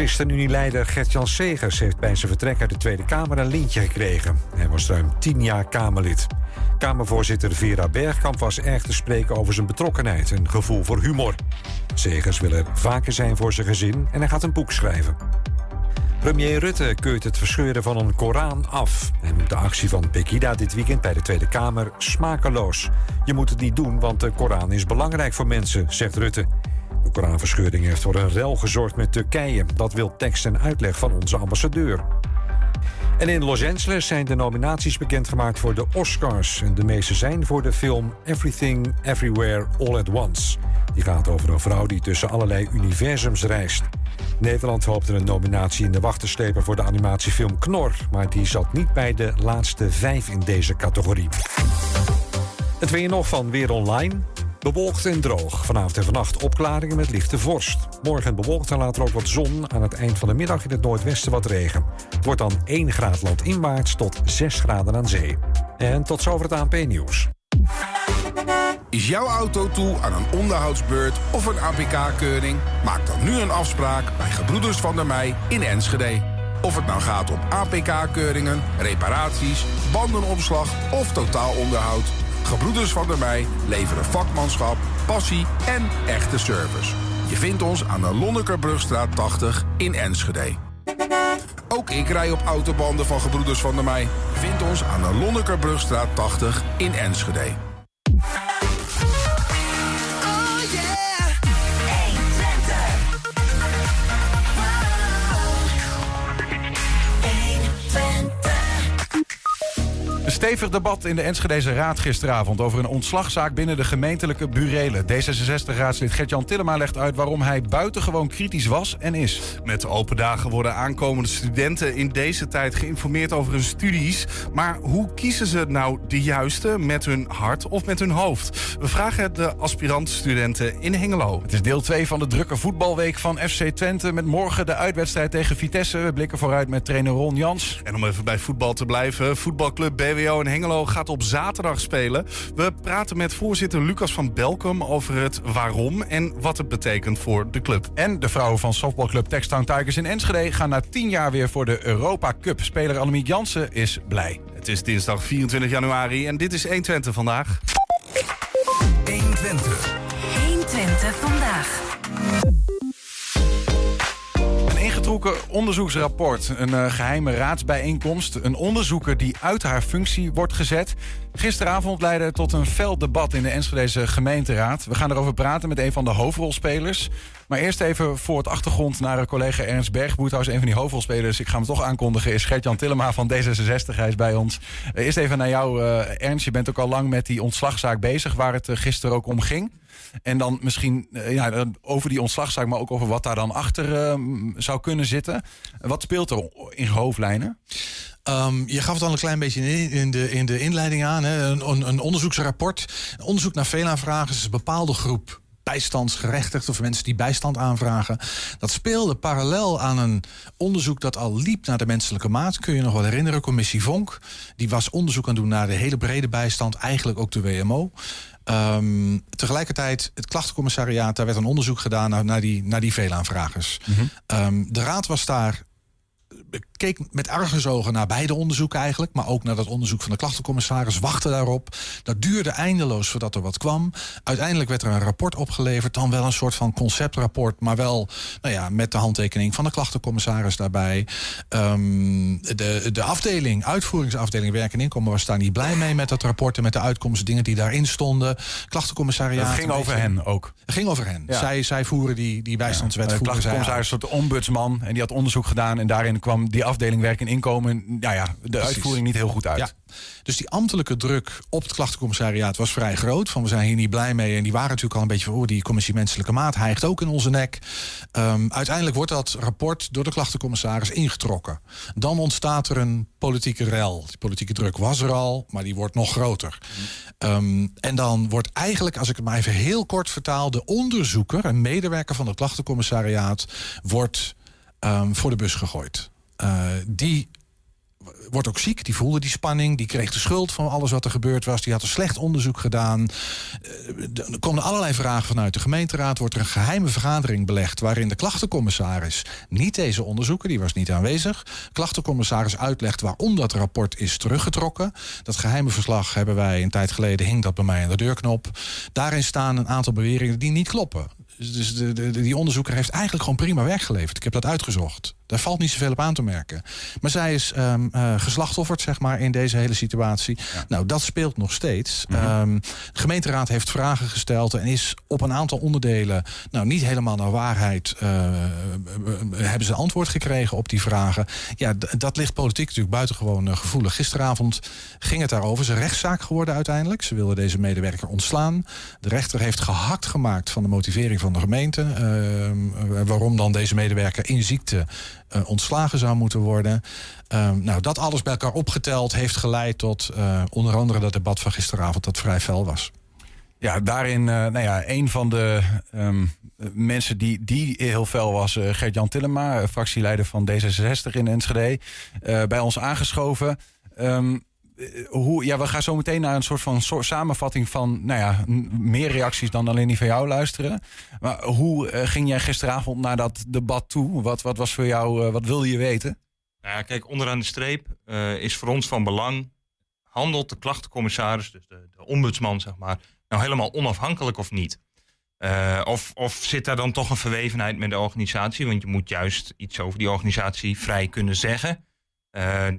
ChristenUnie-leider Gert-Jan Segers heeft bij zijn vertrek uit de Tweede Kamer een lintje gekregen. Hij was ruim tien jaar Kamerlid. Kamervoorzitter Vera Bergkamp was erg te spreken over zijn betrokkenheid en gevoel voor humor. Segers wil er vaker zijn voor zijn gezin en hij gaat een boek schrijven. Premier Rutte keurt het verscheuren van een Koran af. Hij noemt de actie van Pekida dit weekend bij de Tweede Kamer smakeloos. Je moet het niet doen, want de Koran is belangrijk voor mensen, zegt Rutte. De Koranverscheuring heeft voor een rel gezorgd met Turkije. Dat wil tekst en uitleg van onze ambassadeur. En in Los Angeles zijn de nominaties bekendgemaakt voor de Oscars. De meeste zijn voor de film Everything Everywhere All at Once. Die gaat over een vrouw die tussen allerlei universums reist. Nederland hoopte een nominatie in de wacht te slepen voor de animatiefilm Knor. Maar die zat niet bij de laatste vijf in deze categorie. Het weer nog van Weer Online. Bewolkt en droog. Vanavond en vannacht opklaringen met lichte vorst. Morgen bewolkt en later ook wat zon. Aan het eind van de middag in het noordwesten wat regen. Het wordt dan 1 graad landinwaarts tot 6 graden aan zee. En tot zover het ANP-nieuws. Is jouw auto toe aan een onderhoudsbeurt of een APK-keuring? Maak dan nu een afspraak bij Gebroeders van der Mei in Enschede. Of het nou gaat om APK-keuringen, reparaties, bandenopslag of totaalonderhoud... Gebroeders van der Mei leveren vakmanschap, passie en echte service. Je vindt ons aan de Lonnekerbrugstraat 80 in Enschede. Ook ik rij op autobanden van Gebroeders van der Mei. Vind ons aan de Lonnekerbrugstraat 80 in Enschede. Een stevig debat in de Enschedeze Raad gisteravond over een ontslagzaak binnen de gemeentelijke burelen. D66-raadslid Gert-Jan Tillema legt uit waarom hij buitengewoon kritisch was en is. Met open dagen worden aankomende studenten in deze tijd geïnformeerd over hun studies. Maar hoe kiezen ze nou de juiste met hun hart of met hun hoofd? We vragen het de aspirant-studenten in Hengelo. Het is deel 2 van de drukke voetbalweek van FC Twente. Met morgen de uitwedstrijd tegen Vitesse. We blikken vooruit met trainer Ron Jans. En om even bij voetbal te blijven, voetbalclub BW VWO in Hengelo gaat op zaterdag spelen. We praten met voorzitter Lucas van Belkom over het waarom en wat het betekent voor de club. En de vrouwen van softballclub Textown Tigers in Enschede gaan na tien jaar weer voor de Europa Cup. Speler Annemiek Jansen is blij. Het is dinsdag 24 januari en dit is 120 vandaag. 120. 120 vandaag ingetrokken onderzoeksrapport. Een uh, geheime raadsbijeenkomst. Een onderzoeker die uit haar functie wordt gezet. Gisteravond leidde tot een fel debat in de Enschedeze gemeenteraad. We gaan erover praten met een van de hoofdrolspelers. Maar eerst even voor het achtergrond naar collega Ernst Bergboethuis. Een van die hoofdrolspelers, ik ga hem toch aankondigen, is Gert-Jan Tillema van D66. Hij is bij ons. Uh, eerst even naar jou, uh, Ernst. Je bent ook al lang met die ontslagzaak bezig, waar het gisteren ook om ging. En dan misschien uh, ja, over die ontslagzaak, maar ook over wat daar dan achter uh, zou kunnen zitten. Wat speelt er in hoofdlijnen? Um, je gaf het al een klein beetje in de, in de inleiding aan. Hè? Een, een onderzoeksrapport. Onderzoek naar veel aanvragen is een bepaalde groep bijstandsgerechtigden of mensen die bijstand aanvragen. Dat speelde parallel aan een onderzoek dat al liep naar de menselijke maat. Kun je nog wel herinneren, commissie Vonk. Die was onderzoek aan doen naar de hele brede bijstand, eigenlijk ook de WMO. Um, tegelijkertijd, het klachtencommissariaat, daar werd een onderzoek gedaan naar, naar die, naar die veelaanvragers. Mm -hmm. um, de raad was daar keek met argusogen naar beide onderzoeken eigenlijk, maar ook naar dat onderzoek van de klachtencommissaris, wachtte daarop. Dat duurde eindeloos voordat er wat kwam. Uiteindelijk werd er een rapport opgeleverd, dan wel een soort van conceptrapport, maar wel nou ja, met de handtekening van de klachtencommissaris daarbij. Um, de, de afdeling, uitvoeringsafdeling werk en inkomen was daar niet blij mee met dat rapport en met de uitkomsten, dingen die daarin stonden. Klachtencommissariaat. Het ging over hen ook. Het ging over hen. Ja. Zij, zij voeren die, die bijstandswet. Ja. De klachtencommissarius soort ombudsman en die had onderzoek gedaan en daarin kwam die afdeling werk en inkomen, nou ja, de Precies. uitvoering niet heel goed uit. Ja. Dus die ambtelijke druk op het klachtencommissariaat was vrij groot. Van we zijn hier niet blij mee. En die waren natuurlijk al een beetje van, oh, die commissie menselijke maat hijgt ook in onze nek. Um, uiteindelijk wordt dat rapport door de klachtencommissaris ingetrokken. Dan ontstaat er een politieke rel. Die politieke druk was er al, maar die wordt nog groter. Um, en dan wordt eigenlijk, als ik het maar even heel kort vertaal, de onderzoeker, een medewerker van het klachtencommissariaat, wordt um, voor de bus gegooid. Uh, die wordt ook ziek. Die voelde die spanning. Die kreeg de schuld van alles wat er gebeurd was. Die had een slecht onderzoek gedaan. Eh, er komen allerlei vragen vanuit de gemeenteraad. Wordt er een geheime vergadering belegd. waarin de klachtencommissaris niet deze onderzoeken. die was niet aanwezig. klachtencommissaris uitlegt waarom dat rapport is teruggetrokken. Dat geheime verslag hebben wij een tijd geleden. hing dat bij mij aan de deurknop. Daarin staan een aantal beweringen die niet kloppen. Dus, de, die onderzoeker heeft eigenlijk gewoon prima werk geleverd. Ik heb dat uitgezocht. Daar valt niet zoveel op aan te merken. Maar zij is um, uh, geslachtofferd, zeg maar, in deze hele situatie. Nou, dat speelt nog steeds. Mm de gemeenteraad heeft vragen gesteld en is op een aantal onderdelen, nou, niet helemaal naar waarheid, uh, hebben ze antwoord gekregen op die vragen. Ja, dat ligt politiek natuurlijk buitengewoon gevoelig. Gisteravond ging het daarover. Het is een rechtszaak geworden uiteindelijk. Ze wilden deze medewerker ontslaan. De rechter heeft gehakt gemaakt van de motivering van de gemeente. Ehm, waarom dan deze medewerker in ziekte uh, ontslagen zou moeten worden. Um, nou, dat alles bij elkaar opgeteld heeft geleid tot uh, onder andere dat debat van gisteravond dat vrij fel was. Ja, daarin, uh, nou ja, een van de um, mensen die, die heel fel was, Gert-Jan Tillema, fractieleider van D66 in Enschede, bij ons aangeschoven. Um, hoe, ja, we gaan zo meteen naar een soort van samenvatting van nou ja, meer reacties dan alleen die van jou luisteren. Maar hoe uh, ging jij gisteravond naar dat debat toe? Wat, wat was voor jou, uh, wat wilde je weten? Nou ja, kijk, onderaan de streep is voor ons van belang. Handelt de klachtencommissaris, dus de, de ombudsman, zeg maar, nou helemaal onafhankelijk of niet? of, of zit daar dan toch een verwevenheid met de organisatie? Want je moet juist iets over die organisatie vrij kunnen zeggen.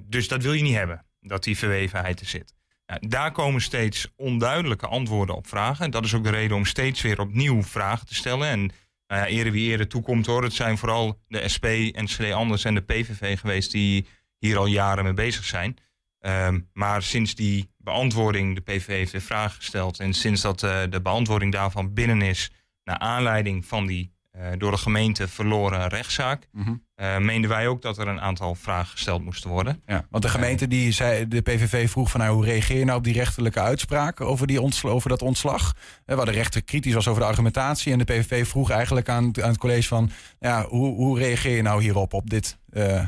dus dat wil je niet hebben dat die verwevenheid er zit. Nou, daar komen steeds onduidelijke antwoorden op vragen. Dat is ook de reden om steeds weer opnieuw vragen te stellen. En nou ja, ere wie ere toekomt hoor. Het zijn vooral de SP, NCD Anders en de PVV geweest die hier al jaren mee bezig zijn. Um, maar sinds die beantwoording, de PVV heeft weer vragen gesteld. En sinds dat uh, de beantwoording daarvan binnen is, naar aanleiding van die door de gemeente verloren rechtszaak. Mm -hmm. uh, meenden wij ook dat er een aantal vragen gesteld moesten worden. Ja, want de gemeente die zei, de PVV vroeg van nou, hoe reageer je nou op die rechterlijke uitspraak over, die over dat ontslag? Uh, waar de rechter kritisch was over de argumentatie. En de PVV vroeg eigenlijk aan, aan het college van ja, hoe, hoe reageer je nou hierop, op dit?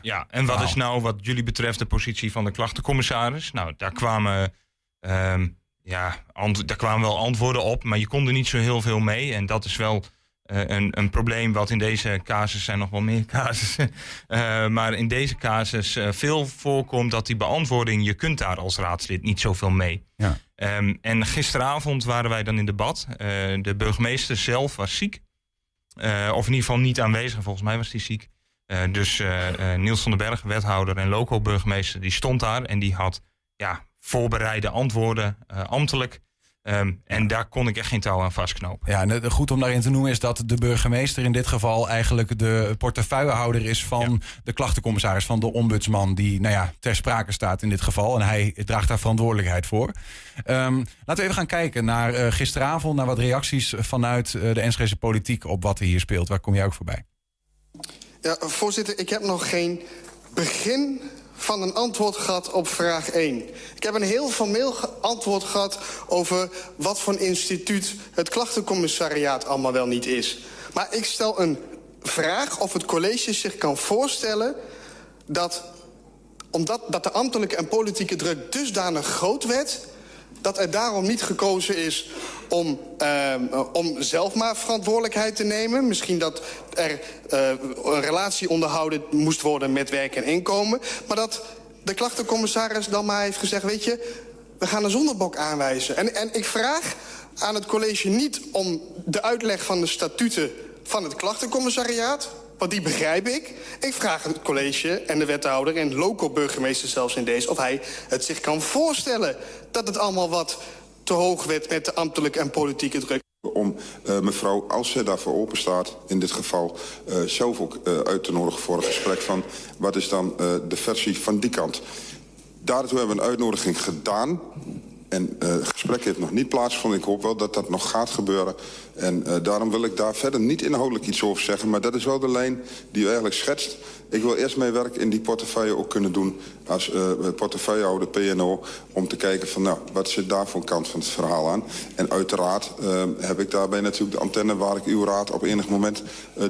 ja, en wat is nou wat jullie betreft de positie van de klachtencommissaris? Nou, daar kwamen. Um, ja, daar kwamen wel antwoorden op, maar je kon er niet zo heel veel mee. En dat is wel uh, een, een, probleem wat in deze casus zijn nog wel meer casussen. Uh, maar in deze casus uh, veel voorkomt dat die beantwoording, je kunt daar als raadslid niet zoveel mee. Ja. Um, en gisteravond waren wij dan in debat. de burgemeester zelf was ziek. of in ieder geval niet aanwezig, volgens mij was hij ziek. dus Niels van den Berg, wethouder en local burgemeester, die stond daar en die had ja, voorbereide antwoorden ambtelijk. Um, en daar kon ik echt geen touw aan vastknopen. Ja, en goed om daarin te noemen is dat de burgemeester in dit geval eigenlijk de portefeuillehouder is van ja. de klachtencommissaris, van de ombudsman, die nou ja, ter sprake staat in dit geval. En hij draagt daar verantwoordelijkheid voor. Um, laten we even gaan kijken naar uh, gisteravond, naar wat reacties vanuit uh, de Enschede politiek op wat er hier speelt. Waar kom jij ook voorbij? Ja, voorzitter, ik heb nog geen begin van een antwoord gehad op vraag 1. Ik heb een heel formeel antwoord gehad over wat voor instituut het klachtencommissariaat allemaal wel niet is. Maar ik stel een vraag of het college zich kan voorstellen dat omdat dat de ambtelijke en politieke druk dusdanig groot werd dat er daarom niet gekozen is om, uh, om zelf maar verantwoordelijkheid te nemen. Misschien dat er uh, een relatie onderhouden moest worden met werk en inkomen. Maar dat de klachtencommissaris dan maar heeft gezegd... weet je, we gaan een zonderbok aanwijzen. En, en ik vraag aan het college niet om de uitleg van de statuten van het klachtencommissariaat... Want die begrijp ik. Ik vraag het college en de wethouder en local burgemeester zelfs in deze... of hij het zich kan voorstellen dat het allemaal wat te hoog werd... met de ambtelijke en politieke druk. Om uh, mevrouw, als ze daarvoor open staat, in dit geval uh, zelf ook uh, uit te nodigen voor een gesprek van... wat is dan de versie van die kant. Daartoe hebben we een uitnodiging gedaan. En uh, het gesprek heeft nog niet plaatsgevonden. Ik hoop wel dat dat nog gaat gebeuren. En uh, daarom wil ik daar verder niet inhoudelijk iets over zeggen. Maar dat is wel de lijn die u eigenlijk schetst. Ik wil eerst mijn werk in die portefeuille ook kunnen doen... als uh, portefeuillehouder PNO... om te kijken van, nou, wat zit daar voor een kant van het verhaal aan. En uiteraard heb ik daarbij natuurlijk de antenne... waar ik uw raad op enig moment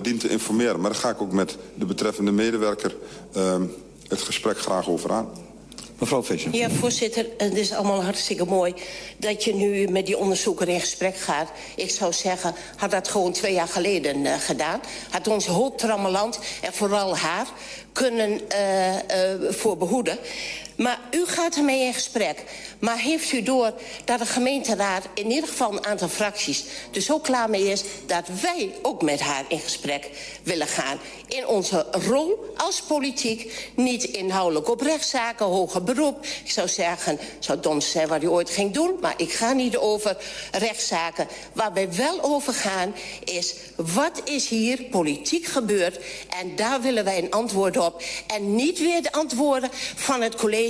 dien te informeren. Maar daar ga ik ook met de betreffende medewerker... het gesprek graag over aan. Mevrouw Visser. Ja, voorzitter, het is allemaal hartstikke mooi dat je nu met die onderzoeker in gesprek gaat. Ik zou zeggen, had dat gewoon twee jaar geleden uh, gedaan. Had ons hoop trammeland en vooral haar kunnen uh, voor. Maar u gaat ermee in gesprek. Maar heeft u door dat de gemeenteraad in ieder geval een aantal fracties er zo klaar mee is dat wij ook met haar in gesprek willen gaan. In onze rol als politiek, niet inhoudelijk op rechtszaken, hoger beroep. Ik zou zeggen, zou dom zijn wat u ooit ging doen, maar ik ga niet over rechtszaken. Waar wij wel over gaan is, wat is hier politiek gebeurd? En daar willen wij een antwoord op. En niet weer de antwoorden van het college,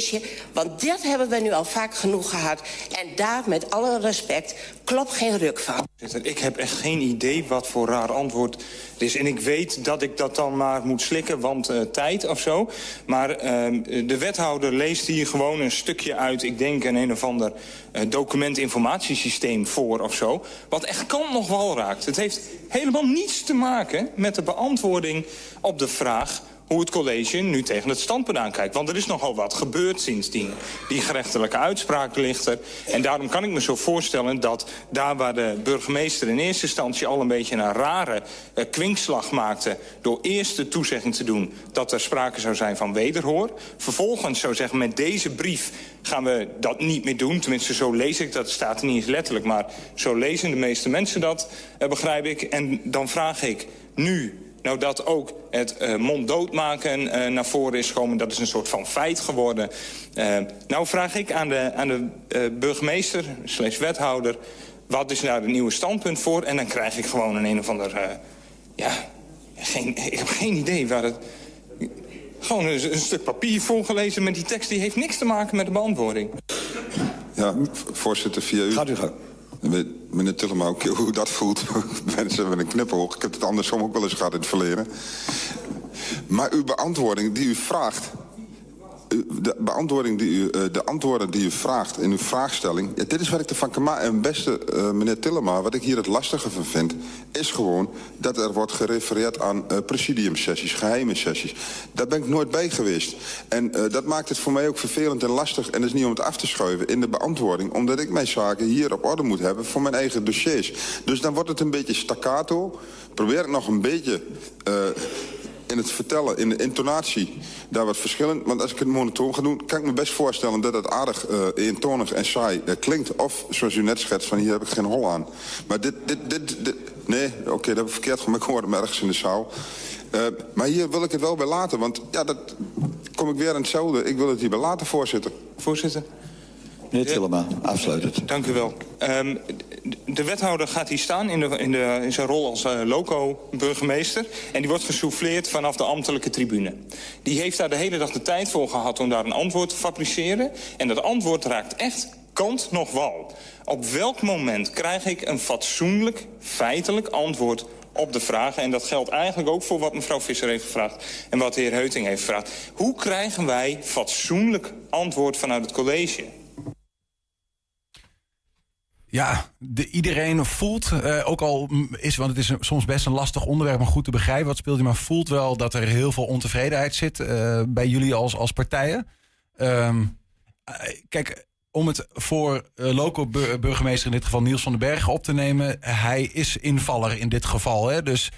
want dat hebben we nu al vaak genoeg gehad. En daar, met alle respect, klopt geen ruk van. Ik heb echt geen idee wat voor raar antwoord het is. En ik weet dat ik dat dan maar moet slikken, want uh, tijd of zo. Maar uh, de wethouder leest hier gewoon een stukje uit... ik denk een een of ander uh, documentinformatiesysteem voor of zo... wat echt kan nog wel raakt. Het heeft helemaal niets te maken met de beantwoording op de vraag hoe het college nu tegen het standpunt aankijkt. Want er is nogal wat gebeurd sindsdien. Die gerechtelijke uitspraak ligt er. En daarom kan ik me zo voorstellen dat daar waar de burgemeester in eerste instantie al een beetje een rare uh, kwinkslag maakte... door eerst de toezegging te doen dat er sprake zou zijn van wederhoor... vervolgens zou zeggen met deze brief gaan we dat niet meer doen. Tenminste, zo lees ik dat. staat er niet eens letterlijk, maar zo lezen de meeste mensen dat, uh, begrijp ik. En dan vraag ik nu nou dat ook het uh, monddood maken uh, naar voren is gekomen. Dat is een soort van feit geworden. Uh, nou vraag ik aan de, aan de burgemeester, slechts wethouder... wat is nou het nieuwe standpunt voor? En dan krijg ik gewoon een een of ander... ja, geen, ik heb geen idee waar het... Gewoon een, een stuk papier voorgelezen met die tekst... die heeft niks te maken met de beantwoording. Ja, voorzitter, via u... Gaat u gaan. Meneer Tillema, ook hoe dat voelt. Mensen hebben een knipoog. Ik heb het andersom ook wel eens gehad in het verleden. Maar uw beantwoording die u vraagt... De, beantwoording die u, de antwoorden die u vraagt in uw vraagstelling... Ja, dit is wat ik ervan kan maken. En beste uh, meneer Tillema, wat ik hier het lastige van vind... is gewoon dat er wordt gerefereerd aan uh, presidiumsessies, geheime sessies. Daar ben ik nooit bij geweest. En dat maakt het voor mij ook vervelend en lastig... en dat is niet om het af te schuiven in de beantwoording... omdat ik mijn zaken hier op orde moet hebben voor mijn eigen dossiers. Dus dan wordt het een beetje staccato. Probeer ik nog een beetje in het vertellen, in de intonatie, daar wat verschillen. Want als ik het monotoon ga doen, kan ik me best voorstellen dat het aardig uh, eentonig en saai uh, klinkt. Of, zoals u net schetst, van hier heb ik geen hol aan. Maar dit, dit, dit, dit nee, oké, dat heb ik verkeerd gemaakt. Ik hoorde hem ergens in de zaal. Uh, maar hier wil ik het wel bij laten, want ja, dat kom ik weer aan hetzelfde. Ik wil het hier bij laten, voorzitter. Voorzitter. Meneer Tillema, afsluit het. Dank u wel. Um, de wethouder gaat hier staan in, de, in, de, in zijn rol als uh, loco-burgemeester. En die wordt gesouffleerd vanaf de ambtelijke tribune. Die heeft daar de hele dag de tijd voor gehad om daar een antwoord te fabriceren. En dat antwoord raakt echt kant nog wal. Op welk moment krijg ik een fatsoenlijk, feitelijk antwoord op de vragen. En dat geldt eigenlijk ook voor wat mevrouw Visser heeft gevraagd... en wat de heer Heuting heeft gevraagd. Hoe krijgen wij fatsoenlijk antwoord vanuit het college? Ja, de, iedereen voelt, uh, ook al is, want het is soms best een lastig onderwerp om goed te begrijpen wat speelt, maar voelt wel dat er heel veel ontevredenheid zit uh, bij jullie als, als partijen. Um, uh, kijk, om het voor local burgemeester, in dit geval Niels van den Berg, op te nemen, hij is invaller in dit geval. Hè? Dus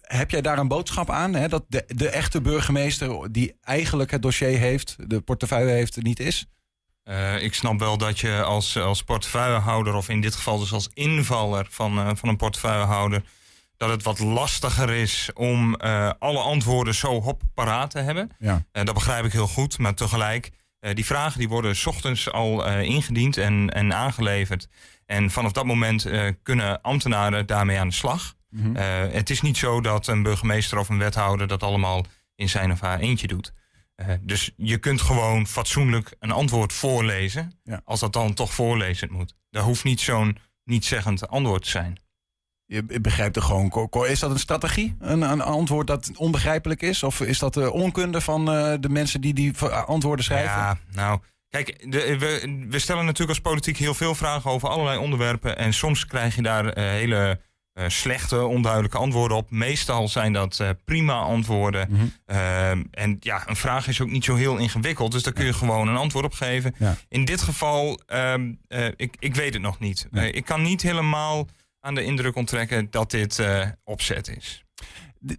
heb jij daar een boodschap aan? Hè? Dat de, de echte burgemeester, die eigenlijk het dossier heeft, de portefeuille heeft, niet is? Uh, ik snap wel dat je als, als portefeuillehouder, of in dit geval dus als invaller van, uh, van een portefeuillehouder, dat het wat lastiger is om uh, alle antwoorden zo hop paraat te hebben. Ja. dat begrijp ik heel goed, maar tegelijk, die vragen die worden s ochtends al ingediend en, en aangeleverd. En vanaf dat moment kunnen ambtenaren daarmee aan de slag. Mm-hmm. het is niet zo dat een burgemeester of een wethouder dat allemaal in zijn of haar eentje doet. Uh, dus je kunt gewoon fatsoenlijk een antwoord voorlezen. Ja. Als dat dan toch voorlezen moet. Daar hoeft niet zo'n niet-zeggend antwoord te zijn. Je begrijpt er gewoon. Is dat een strategie? Een, een antwoord dat onbegrijpelijk is? Of is dat de onkunde van uh, de mensen die die antwoorden schrijven? Ja, nou. Kijk, de, we, we, stellen natuurlijk als politiek heel veel vragen over allerlei onderwerpen. En soms krijg je daar uh, hele eh, slechte, onduidelijke antwoorden op. Meestal zijn dat eh, prima antwoorden. Mhm. Ehm, en ja, een vraag is ook niet zo heel ingewikkeld. Dus daar kun je gewoon een antwoord op geven. Ja. In dit geval, ehm, eh, ik, ik weet het nog niet. Nee. Eh, ik kan niet helemaal aan de indruk onttrekken dat dit eh, opzet is.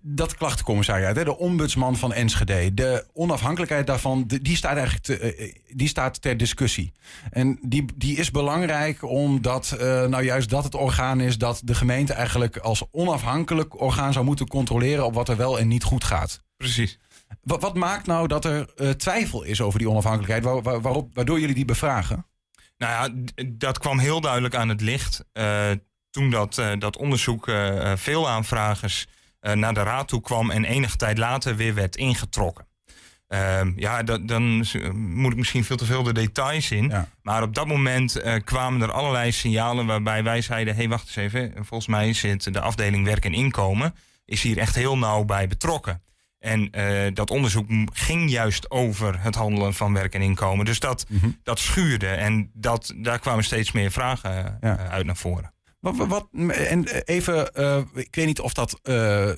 Dat klachtencommissariat, hè, de ombudsman van Enschede, de onafhankelijkheid daarvan, die staat eigenlijk te, eh, die staat ter discussie. En die, die is belangrijk omdat eh, nou juist dat het orgaan is dat de gemeente eigenlijk als onafhankelijk orgaan zou moeten controleren op wat er wel en niet goed gaat. Precies. Wat, wat maakt nou dat er eh, twijfel is over die onafhankelijkheid, waar, waar- waarop, waardoor jullie die bevragen? Nou ja, dat kwam heel duidelijk aan het licht. eh, toen dat, eh, dat onderzoek eh, eh, veel aanvragers eh, naar de raad toe kwam en enige tijd later weer werd ingetrokken. Ehm, ja, dat, dan moet ik misschien veel te veel de details in. Ja. Maar op dat moment eh, kwamen er allerlei signalen waarbij wij zeiden: hé, hey, wacht eens even. Volgens mij zit de afdeling werk en inkomen is hier echt heel nauw bij betrokken. En eh, dat onderzoek ging juist over het handelen van werk en inkomen. Dus dat, Mhm. dat schuurde. En dat, daar kwamen steeds meer vragen Ja. eh, uit naar voren. Wat, wat- en even, eh, ik weet niet of dat eh,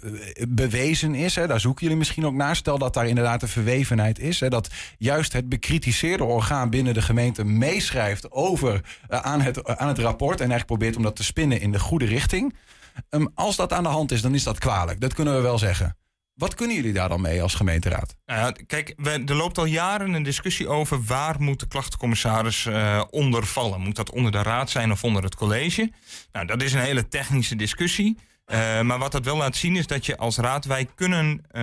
bewezen is. Hè, daar zoeken jullie misschien ook naar. Stel dat daar inderdaad een verwevenheid is. Hè, dat juist het bekritiseerde orgaan binnen de gemeente meeschrijft over eh, aan, het, aan het rapport. En eigenlijk probeert om dat te spinnen in de goede richting. Ehm, als dat aan de hand is, dan is dat kwalijk. Dat kunnen we wel zeggen. Wat kunnen jullie daar dan mee als gemeenteraad? Nou kijk, we, er loopt al jaren een discussie over waar moet de klachtencommissaris eh onder vallen. Moet dat onder de raad zijn of onder het college? Nou, dat is een hele technische discussie. Eh, maar wat dat wel laat zien is dat je als raad, wij kunnen eh,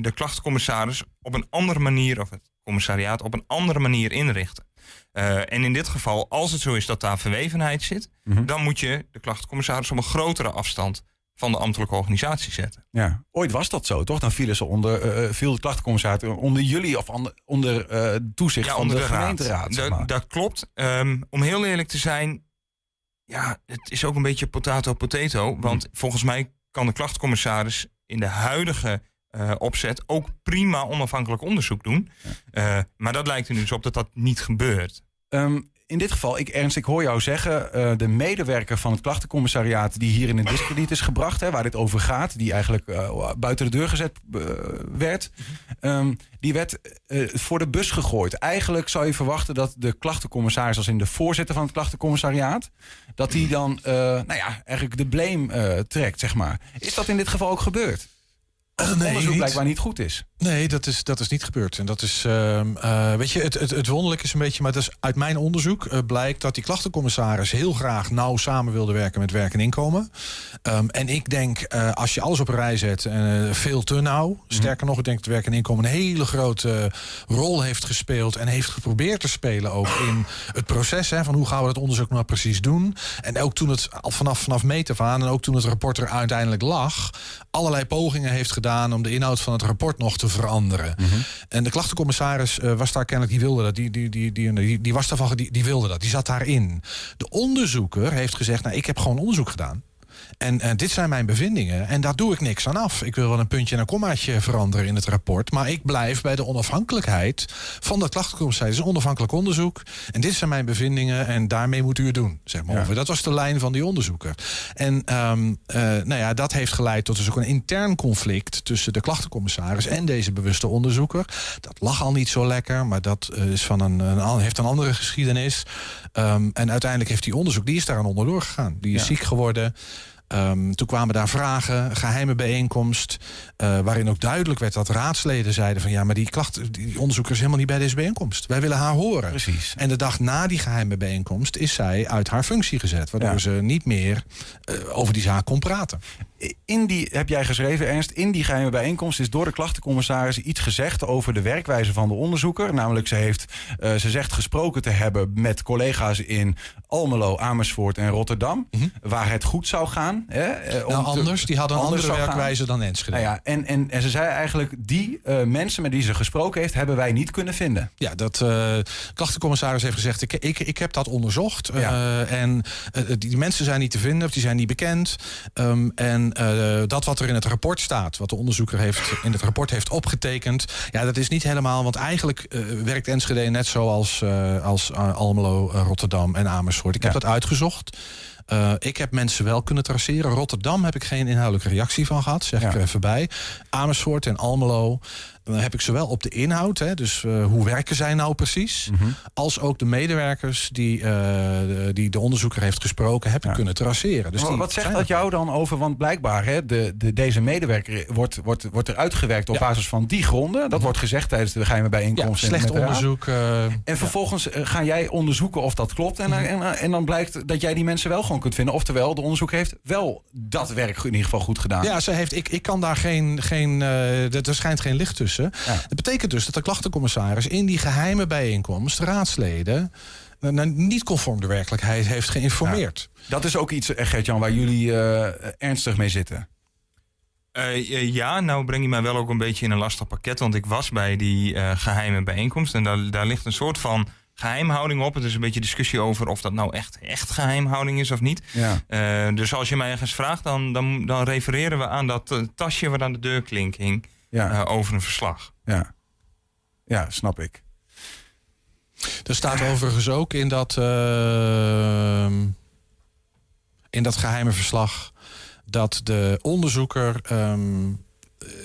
de klachtencommissaris op een andere manier, of het commissariaat op een andere manier inrichten. En in dit geval, als het zo is dat daar verwevenheid zit, Mhm. dan moet je de klachtencommissaris op een grotere afstand van de ambtelijke organisatie zetten. Ja, ooit was dat zo, toch? Dan vielen ze onder, eh, viel de klachtencommissaris onder jullie of onder, onder eh, toezicht van onder de, raad. gemeenteraad. zeg Dat- maar. Dat klopt. Ehm, om heel eerlijk te zijn, ja, het is ook een beetje potato-potato. Want volgens mij kan de klachtencommissaris in de huidige opzet ook prima onafhankelijk onderzoek doen. Maar dat lijkt er nu dus op dat dat niet gebeurt. Ehm, in dit geval, ik, Ernst, ik hoor jou zeggen... eh, de medewerker van het klachtencommissariaat... die hier in het discrediet is gebracht, hè, waar dit over gaat... die eigenlijk eh, buiten de deur gezet eh, werd... ehm, die werd voor de bus gegooid. Eigenlijk zou je verwachten dat de klachtencommissaris... als in de voorzitter van het klachtencommissariaat... dat die dan, nou ja, eigenlijk de blame trekt, zeg maar. Is dat in dit geval ook gebeurd? Het Nee, onderzoek blijkbaar niet goed is. Nee, dat is, dat is niet gebeurd. En dat is, ehm, eh, weet je, het, het, het wonderlijke is een beetje, maar dat is uit mijn onderzoek eh, blijkt dat die klachtencommissaris heel graag nauw samen wilde werken met werk en inkomen. Ehm, en ik denk, eh, als je alles op een rij zet, eh, veel te nauw. Sterker nog, ik denk dat werk en inkomen een hele grote rol heeft gespeeld en heeft geprobeerd te spelen ook in het proces. Hè, van hoe gaan we dat onderzoek nou precies doen? En ook toen het al vanaf, vanaf meet af aan en ook toen het rapport er uiteindelijk lag, allerlei pogingen heeft gedaan om de inhoud van het rapport nog te veranderen. En de klachtencommissaris eh, was daar kennelijk, die wilde dat. Die, die, die, die, die, die was daarvan, die, die wilde dat. Die zat daarin. De onderzoeker heeft gezegd, nou, ik heb gewoon onderzoek gedaan. En eh, dit zijn mijn bevindingen. En daar doe ik niks aan af. Ik wil wel een puntje en een kommaatje veranderen in het rapport. Maar ik blijf bij de onafhankelijkheid van de klachtencommissaris. Het is een onafhankelijk onderzoek. En dit zijn mijn bevindingen. En daarmee moet u het doen. Zeg maar. Ja. Dat was de lijn van die onderzoeker. En ehm, eh, nou ja, dat heeft geleid tot dus ook een intern conflict tussen de klachtencommissaris en deze bewuste onderzoeker. Dat lag al niet zo lekker, maar dat eh, is van een, heeft een andere geschiedenis. Ehm, en uiteindelijk heeft die onderzoek, die is daar aan onderdoor gegaan. Die is Ja. ziek geworden. Ehm, toen kwamen daar vragen, geheime bijeenkomst, eh, waarin ook duidelijk werd dat raadsleden zeiden van ja, maar die klacht, die onderzoeker is helemaal niet bij deze bijeenkomst. Wij willen haar horen. Precies. En de dag na die geheime bijeenkomst is zij uit haar functie gezet, waardoor Ja. ze niet meer eh, over die zaak kon praten. In die, heb jij geschreven, Ernst, in die geheime bijeenkomst is door de klachtencommissaris iets gezegd over de werkwijze van de onderzoeker. Namelijk, ze, heeft, eh, ze zegt gesproken te hebben met collega's in Almelo, Amersfoort en Rotterdam. Waar het goed zou gaan. Hè, eh, om nou, te- anders, die hadden een andere gaan. werkwijze dan Enschede. Nou ja, en, en, en ze zei eigenlijk, die eh, mensen met die ze gesproken heeft, hebben wij niet kunnen vinden. Ja, dat eh klachtencommissaris heeft gezegd: ik, ik, ik heb dat onderzocht. Ja. en die, die mensen zijn niet te vinden, of die zijn niet bekend. Ehm, en eh, dat wat er in het rapport staat, wat de onderzoeker heeft, in het rapport heeft opgetekend, ja, dat is niet helemaal. Want eigenlijk eh, werkt Enschede net zoals eh, als Almelo, Rotterdam en Amersfoort. Ik heb Ja. dat uitgezocht. Uh, ik heb mensen wel kunnen traceren. Rotterdam heb ik geen inhoudelijke reactie van gehad, zeg ik er even bij. Amersfoort en Almelo dan heb ik zowel op de inhoud, hè, dus uh, hoe werken zij nou precies, mm -hmm. als ook de medewerkers die, uh, de, die de onderzoeker heeft gesproken, heb ik ja. kunnen traceren. Dus maar wat zegt dat jou dan over? Want blijkbaar, hè, de, de, deze medewerker wordt, wordt, wordt er uitgewerkt op ja. basis van die gronden. Dat -hmm. wordt gezegd tijdens de geheime bijeenkomst. Ja, slecht onderzoek. Uh, en vervolgens ga jij onderzoeken of dat klopt. En, mm -hmm. en, en, dan blijkt dat jij die mensen wel gewoon kunt vinden. Oftewel, de onderzoek heeft wel dat werk in ieder geval goed gedaan. Ja, ze heeft, ik, ik kan daar geen, geen er schijnt geen licht tussen. Ja. Dat betekent dus dat de klachtencommissaris in die geheime bijeenkomst raadsleden nou, niet conform de werkelijkheid heeft geïnformeerd. Ja. Dat is ook iets, Gert-Jan, waar jullie uh, ernstig mee zitten. Uh, ja, nou breng je mij wel ook een beetje in een lastig pakket. Want ik was bij die uh, geheime bijeenkomst. En daar, daar ligt een soort van geheimhouding op. Het is een beetje discussie over of dat nou echt, echt geheimhouding is of niet. Ja. Uh, dus als je mij ergens vraagt, dan, dan, dan refereren we aan dat uh, tasje wat aan de deurklink hing. Ja. Uh, over een verslag. Ja. ja, snap ik. Er staat overigens ook in dat, uh, in dat geheime verslag dat de onderzoeker um,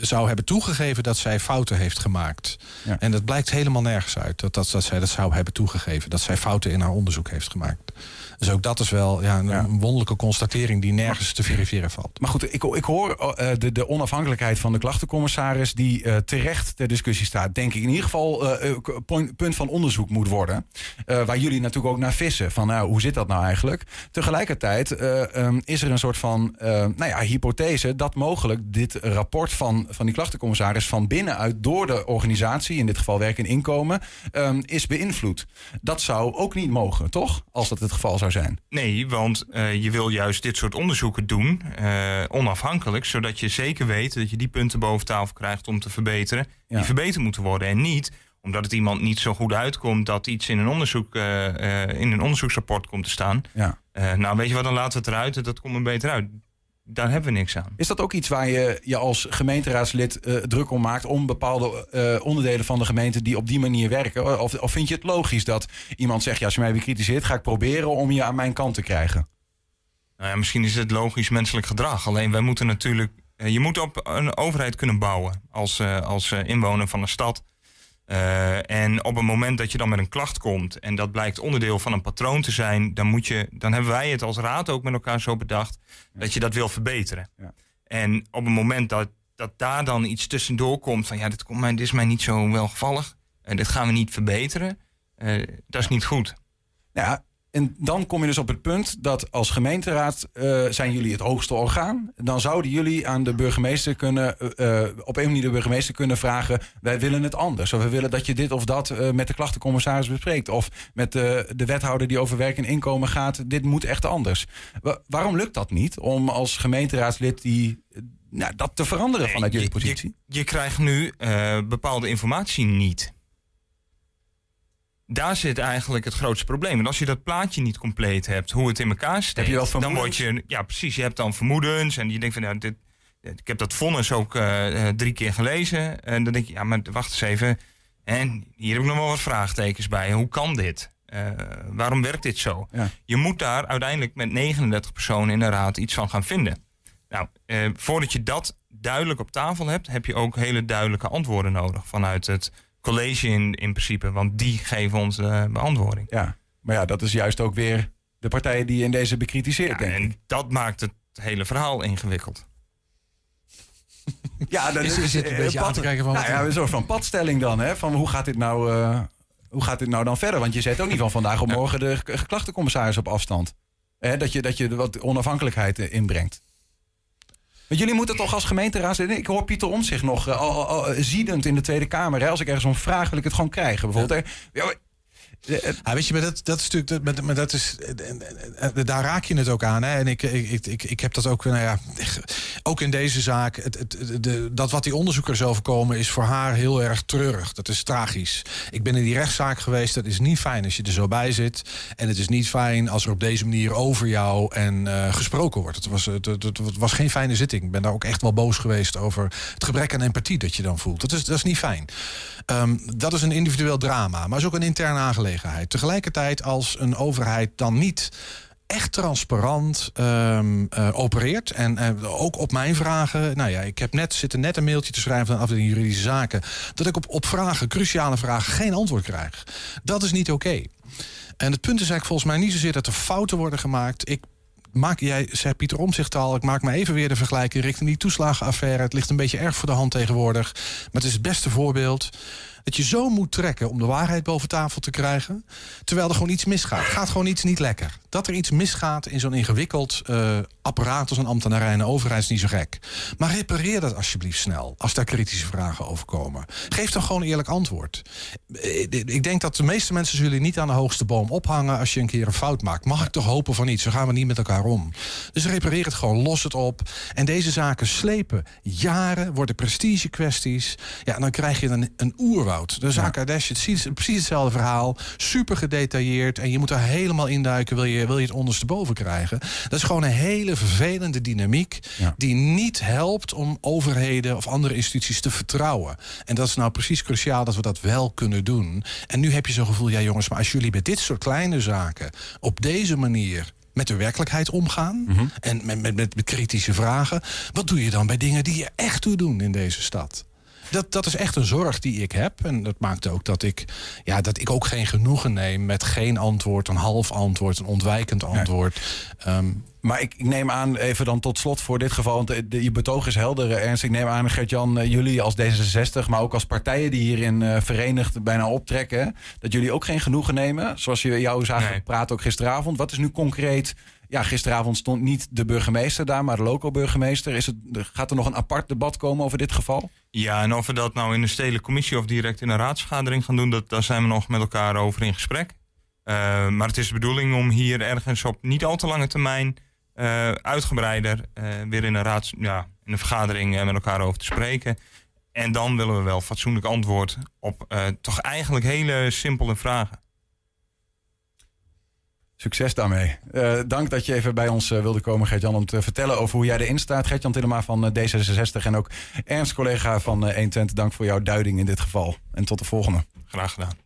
zou hebben toegegeven dat zij fouten heeft gemaakt. Ja. En dat blijkt helemaal nergens uit dat, dat, dat zij dat zou hebben toegegeven. Dat zij fouten in haar onderzoek heeft gemaakt. Dus ook dat is wel ja, een, ja. wonderlijke constatering die nergens te verifiëren valt. Maar goed, ik, ik hoor uh, de, de, onafhankelijkheid van de klachtencommissaris... die uh, terecht ter discussie staat. Denk ik in ieder geval uh, point, punt van onderzoek moet worden. waar jullie natuurlijk ook naar vissen. Van nou, hoe zit dat nou eigenlijk? Tegelijkertijd um, is er een soort van nou ja, hypothese... dat mogelijk dit rapport van, van die klachtencommissaris... van binnenuit door de organisatie, in dit geval werk en inkomen... Um, is beïnvloed. Dat zou ook niet mogen, toch? Als dat het geval zou zijn. Nee, want uh, je wil juist dit soort onderzoeken doen, uh, onafhankelijk, zodat je zeker weet dat je die punten boven tafel krijgt om te verbeteren, ja. die verbeterd moeten worden. En niet omdat het iemand niet zo goed uitkomt dat iets in een, onderzoek, uh, in een onderzoeksrapport komt te staan. Ja. nou, weet je wat, dan laten we het eruit, dat komt er beter uit. Daar hebben we niks aan. Is dat ook iets waar je je als gemeenteraadslid uh, druk om maakt... om bepaalde uh, onderdelen van de gemeente die op die manier werken? Of, of vind je het logisch dat iemand zegt... ja, als je mij bekritiseert, ga ik proberen om je aan mijn kant te krijgen? Nou ja, misschien is het logisch menselijk gedrag. Alleen wij moeten natuurlijk... Uh, je moet op een overheid kunnen bouwen als, als inwoner van een stad... Uh, en op het moment dat je dan met een klacht komt en dat blijkt onderdeel van een patroon te zijn, dan, moet je, dan hebben wij het als raad ook met elkaar zo bedacht ja. dat je dat wil verbeteren. Ja. En op het moment dat, dat daar dan iets tussendoor komt van ja, dit, komt mij, dit is mij niet zo welgevallig en dit gaan we niet verbeteren, uh, dat is niet goed. Ja, en dan kom je dus op het punt dat als gemeenteraad uh, zijn jullie het hoogste orgaan. Dan zouden jullie aan de burgemeester kunnen, uh, op een manier de burgemeester kunnen vragen: wij willen het anders. Of we willen dat je dit of dat uh, met de klachtencommissaris bespreekt. Of met de, de wethouder die over werk en inkomen gaat. Dit moet echt anders. Wa waarom lukt dat niet om als gemeenteraadslid die nou, dat te veranderen vanuit jullie positie? Je, je krijgt nu bepaalde informatie niet daar zit eigenlijk het grootste probleem. En als je dat plaatje niet compleet hebt, hoe het in elkaar steekt, heb je dan word je. Ja, precies. Je hebt dan vermoedens en je denkt van ja, dit, ik heb dat vonnis ook uh, drie keer gelezen. En dan denk je, ja, maar wacht eens even. En hier heb ik nog wel wat vraagtekens bij. Hoe kan dit? Uh, waarom werkt dit zo? Ja. Je moet daar uiteindelijk met 39 personen in de raad iets van gaan vinden. Nou, uh, voordat je dat duidelijk op tafel hebt, heb je ook hele duidelijke antwoorden nodig vanuit het college in, in principe. Want die geven ons de beantwoording. Ja, maar ja, dat is juist ook weer de partijen die je in deze bekritiseert. Ja, denk en dat maakt het hele verhaal ingewikkeld. Ja, dat is, is het een beetje pad, aan te kijken van... Nou ja, een soort van padstelling dan. Hè? Van hoe gaat dit nou... Uh, hoe gaat dit nou dan verder? Want je zet ook niet van vandaag op morgen de klachtencommissaris op afstand. Hè? Dat, je, dat je wat onafhankelijkheid inbrengt. Want jullie moeten toch als gemeenteraad... Ik hoor Pieter Omtzigt nog uh, al, al, ziedend in de Tweede Kamer. Hè? Als ik ergens om vraag, wil ik het gewoon krijgen. Bijvoorbeeld. Ja. Ja, weet je, maar dat, dat is natuurlijk. Maar dat is, daar raak je het ook aan. Hè? En ik, ik, ik, ik heb dat ook. Nou ja, ook in deze zaak. Het, het, de, dat wat die onderzoekers overkomen is voor haar heel erg treurig. Dat is tragisch. Ik ben in die rechtszaak geweest. Dat is niet fijn als je er zo bij zit. En het is niet fijn als er op deze manier over jou en uh, gesproken wordt. Het was, het, was geen fijne zitting. Ik ben daar ook echt wel boos geweest over het gebrek aan empathie dat je dan voelt. Dat is, dat is niet fijn. Um, dat is een individueel drama, maar is ook een interne aangelegenheid. Tegelijkertijd als een overheid dan niet echt transparant ehm, eh, opereert. En eh, ook op mijn vragen. Nou ja, ik heb net zitten net een mailtje te schrijven van de afdeling juridische zaken. Dat ik op, op vragen, cruciale vragen, geen antwoord krijg. Dat is niet oké. En het punt is eigenlijk volgens mij niet zozeer dat er fouten worden gemaakt. Ik maak, jij zegt Pieter Omzicht al, ik maak me even weer de vergelijking richting die toeslagenaffaire. Het ligt een beetje erg voor de hand tegenwoordig. Maar het is het beste voorbeeld dat je zo moet trekken om de waarheid boven tafel te krijgen. Terwijl er gewoon iets misgaat. Gaat gewoon iets niet lekker. Dat er iets misgaat in zo'n ingewikkeld uh, apparaat als een ambtenarij en overheid is niet zo gek. Maar repareer dat alsjeblieft snel als daar kritische vragen over komen. Geef dan gewoon eerlijk antwoord. Eh, ik denk dat de meeste mensen zullen niet aan de hoogste boom ophangen als je een keer een fout maakt. Mag ik toch hopen van iets? Zo gaan we niet met elkaar om. Dus repareer het gewoon, los het op. En deze zaken slepen jaren, worden prestige kwesties. Ja, en dan krijg je een, een zaak Ardèche, het is precies hetzelfde verhaal. Super gedetailleerd. En je moet er helemaal induiken, wil je, wil je het ondersteboven krijgen. Dat is gewoon een hele vervelende dynamiek... die niet helpt om overheden of andere instituties te vertrouwen. En dat is nou precies cruciaal dat we dat wel kunnen doen. En nu heb je zo'n gevoel, ja jongens, maar als jullie bij dit soort kleine zaken... op deze manier met de werkelijkheid omgaan. Mhm. En met, met, met, kritische vragen. Wat doe je dan bij dingen die je echt toe doen in deze stad? Dat, dat is echt een zorg die ik heb. En dat maakt ook dat ik, ja, dat ik ook geen genoegen neem met geen antwoord, een half antwoord, een ontwijkend antwoord. Ehm, maar ik, ik, neem aan, even dan tot slot voor dit geval, want de, je betoog is helder, eh, Ernst. Ik neem aan, Gert-Jan, eh, jullie als D66, maar ook als partijen die hierin uh, verenigd bijna optrekken, dat jullie ook geen genoegen nemen. Zoals je jou zagen nee. praten ook gisteravond. Wat is nu concreet ja, gisteravond stond niet de burgemeester daar, maar de loco-burgemeester. Is het, gaat er nog een apart debat komen over dit geval? Ja, en of we dat nou in de stedelijke commissie of direct in een raadsvergadering gaan doen, dat, daar zijn we nog met elkaar over in gesprek. Uh, maar het is de bedoeling om hier ergens op niet al te lange termijn uh, uitgebreider uh, weer in een, raads, ja, in een vergadering met elkaar over te spreken. En dan willen we wel fatsoenlijk antwoord op toch eigenlijk hele simpele vragen. Succes daarmee. Uh, dank dat je even bij ons uh, wilde komen, Gert-Jan, om te vertellen over hoe jij erin staat. Gert-Jan Tillema van uh, D66 en ook Ernst, collega van 120. Dank voor jouw duiding in dit geval. En tot de volgende. Graag gedaan.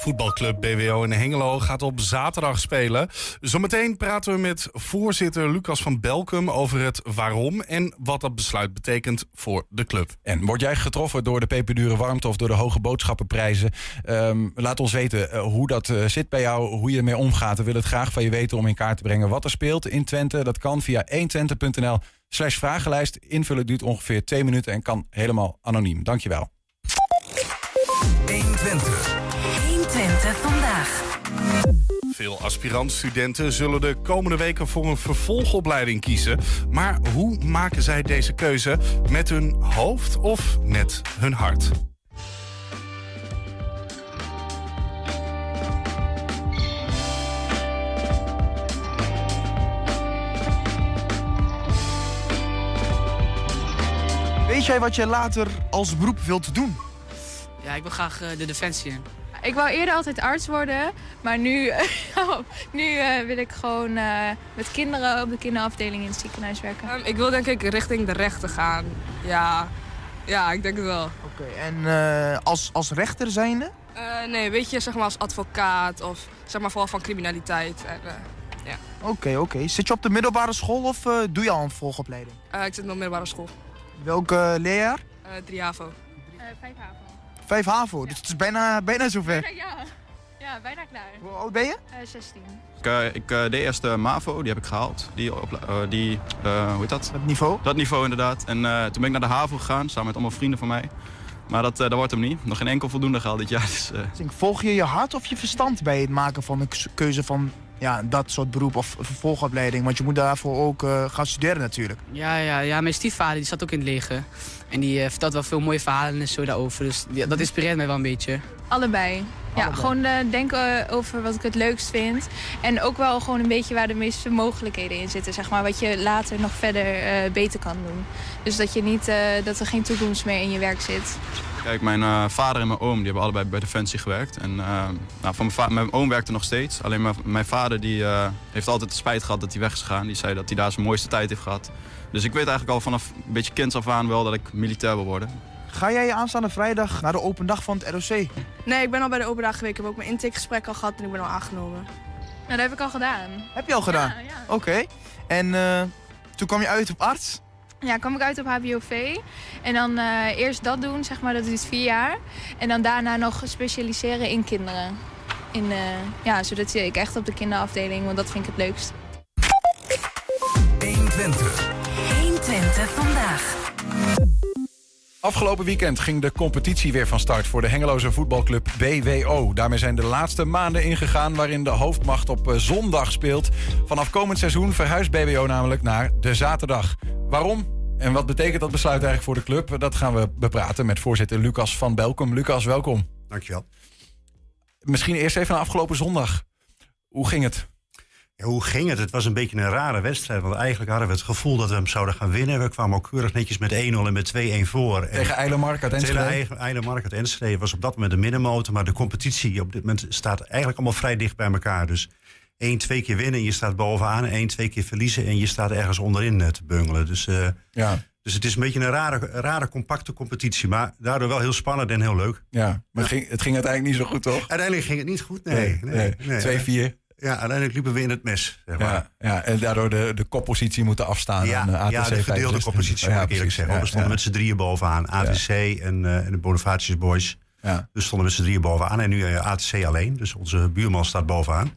Voetbalclub BWO in Hengelo gaat op zaterdag spelen. Zometeen praten we met voorzitter Lucas van Belkum over het waarom en wat dat besluit betekent voor de club. En word jij getroffen door de peperdure warmte of door de hoge boodschappenprijzen? Um, laat ons weten uh, hoe dat uh, zit bij jou, hoe je ermee omgaat. We willen het graag van je weten om in kaart te brengen wat er speelt in Twente. Dat kan via 120.nl slash vragenlijst. Invullen duurt ongeveer twee minuten en kan helemaal anoniem. Dankjewel. 120. 120 Veel aspirantstudenten zullen de komende weken voor een vervolgopleiding kiezen. Maar hoe maken zij deze keuze? Met hun hoofd of met hun hart? Weet jij wat je later als beroep wilt doen? Ja, ik wil graag uh, de defensie in. Ik wou eerder altijd arts worden, maar nu, nu uh, wil ik gewoon uh, met kinderen op de kinderafdeling in het ziekenhuis werken. Um, ik wil denk ik richting de rechten gaan. Ja, ja ik denk het wel. Oké, okay, en uh, als, als rechter zijnde? nee, weet je, zeg maar als advocaat of zeg maar vooral van criminaliteit. Oké, oké. Okay, okay. Zit je op de middelbare school of doe je al een volgopleiding? ik zit op de middelbare school. Welke leerjaar? drie HAVO. vijf HAVO. Vijf HAVO, dus het is bijna, bijna zover. Ja, ja, bijna klaar. Hoe oud ben je? Uh, 16. Ik, uh, ik uh, deed eerst de MAVO, die heb ik gehaald. Die, op, die hoe heet dat? Dat niveau? Dat niveau inderdaad. En toen ben ik naar de HAVO gegaan, samen met allemaal vrienden van mij. Maar dat, dat wordt hem niet. Nog geen enkel voldoende gehaald dit jaar. Dus, Volg je je hart of je verstand bij het maken van een keuze van ja, dat soort beroep of vervolgopleiding? Want je moet daarvoor ook gaan studeren natuurlijk. Ja, ja, ja, mijn stiefvader die zat ook in het leger. En die uh, vertelt wel veel mooie verhalen en zo daarover. Dus die, dat inspireert mij wel een beetje. Allebei. Ja, Allebei. gewoon uh, denken over wat ik het leukst vind. En ook wel gewoon een beetje waar de meeste mogelijkheden in zitten. Zeg maar, wat je later nog verder uh, beter kan doen. Dus dat, je niet, dat er geen toekomst meer in je werk zit. Kijk, mijn vader en mijn oom die hebben allebei bij Defensie gewerkt. En nou, van mijn, mijn, oom werkte nog steeds. Alleen mijn, mijn vader die, heeft altijd spijt gehad dat hij weg is gegaan. Die zei dat hij daar zijn mooiste tijd heeft gehad. Dus ik weet eigenlijk al vanaf een beetje kinds af aan wel dat ik militair wil worden. Ga jij aanstaande vrijdag naar de open dag van het ROC? Nee, ik ben al bij de open dag geweest. Ik heb ook mijn intakegesprek al gehad en ik ben al aangenomen. Nou, dat heb ik al gedaan. Heb je al gedaan? Ja, ja. Oké. En eh, toen kwam je uit op arts? Ja, kwam ik uit op HBOV. En dan eh, eerst dat doen, zeg maar, dat duurt vier jaar. En dan daarna nog specialiseren in kinderen. In, eh, ja, zodat ik echt op de kinderafdeling, want dat vind ik het leukst. 120. 120 vandaag. Afgelopen weekend ging de competitie weer van start voor de Hengeloze voetbalclub BWO. Daarmee zijn de laatste maanden ingegaan waarin de hoofdmacht op eh, zondag speelt. Vanaf komend seizoen verhuist BWO namelijk naar de zaterdag. Waarom? En wat betekent dat besluit eigenlijk voor de club? Dat gaan we bepraten met voorzitter Lucas van Belkom. Lucas, welkom. Dankjewel. Misschien eerst even naar afgelopen zondag. Hoe ging het? Ja, hoe ging het? Het was een beetje een rare wedstrijd. Want eigenlijk hadden we het gevoel dat we hem zouden gaan winnen. We kwamen ook keurig netjes met 1-0 en met 2-1 voor. En Tegen Eilemark uit Enschede? Tegen Eilemark uit Enschede was op dat moment de middenmotor. Maar de competitie op dit moment staat eigenlijk allemaal vrij dicht bij elkaar. Dus één, twee keer winnen en je staat bovenaan. En één, twee keer verliezen en je staat ergens onderin eh, te bungelen. Dus, eh, ja. dus het is een beetje een rare, rare, compacte competitie. Maar daardoor wel heel spannend en heel leuk. Ja, maar Het, ging, het ging uiteindelijk niet zo goed, toch? Uiteindelijk ging het niet goed, nee. nee, nee. 2-4. Ja, uiteindelijk liepen we in het mes. Zeg maar. ja, ja, en daardoor de, de koppositie moeten afstaan Ja, aan eh, ATC ja de verdeelde 65. koppositie, moet ik eerlijk zeggen. We stonden met z'n drieën bovenaan. ATC en, eh, en de Bonifatius Boys. Ja. Dus stonden met z'n drieën bovenaan. En nu eh, ATC alleen. Dus onze buurman staat bovenaan.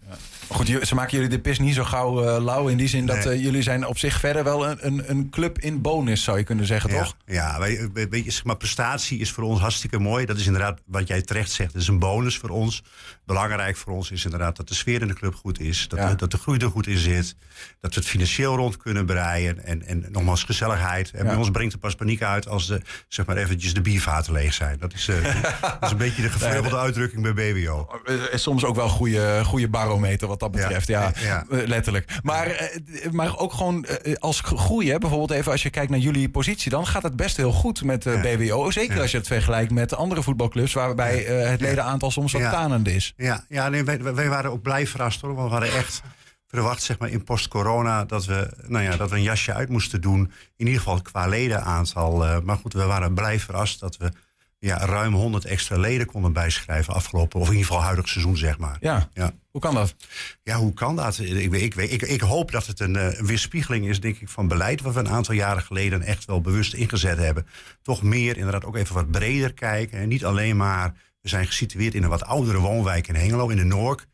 Goed, ze maken jullie de pis niet zo gauw eh, lauw in die zin dat jullie zijn op zich verder wel een, een, een club in bonus, zou je kunnen zeggen, Ja, toch? ja wij, we- weet je, zeg maar, prestatie is voor ons hartstikke mooi. Dat is inderdaad wat jij terecht zegt. Dat is een bonus voor ons. Belangrijk voor ons is inderdaad dat de sfeer in de club goed is. Dat, Ja. dat de groei er goed in zit. Dat we het financieel rond kunnen breien. En, en nogmaals gezelligheid. En bij ons brengt er pas paniek uit als de, zeg maar eventjes de biervaten leeg zijn. Dat is, eh, dat is een beetje de gevleugelde uitdrukking bij BWO. Eh, Soms ook wel een goede, goede barometer wat dat betreft, ja, ja. eh, letterlijk. Maar, maar ook gewoon als groei, hè, bijvoorbeeld even als je kijkt naar jullie positie, dan gaat het best heel goed met BWO. Zeker als je het vergelijkt met andere voetbalclubs, waarbij het ledenaantal soms wat tanend is. Ja, ja nee, wij, wij waren ook blij verrast hoor. Want we hadden echt verwacht, zeg maar, in post-corona dat we, nou ja, dat we een jasje uit moesten doen. In ieder geval qua ledenaantal. Eh, maar goed, we waren blij verrast dat we ja, ruim 100 extra leden konden bijschrijven afgelopen, of in ieder geval huidig seizoen, zeg maar. Ja. ja. Hoe kan dat? Ja, hoe kan dat? Ik, weet- ik, ik, ik hoop dat het een, eh, een weerspiegeling is, denk ik, van beleid wat we een aantal jaren geleden echt wel bewust ingezet hebben. Toch meer, inderdaad, ook even wat breder kijken. En niet alleen maar, we zijn gesitueerd in een wat oudere woonwijk in Hengelo, in de Noord.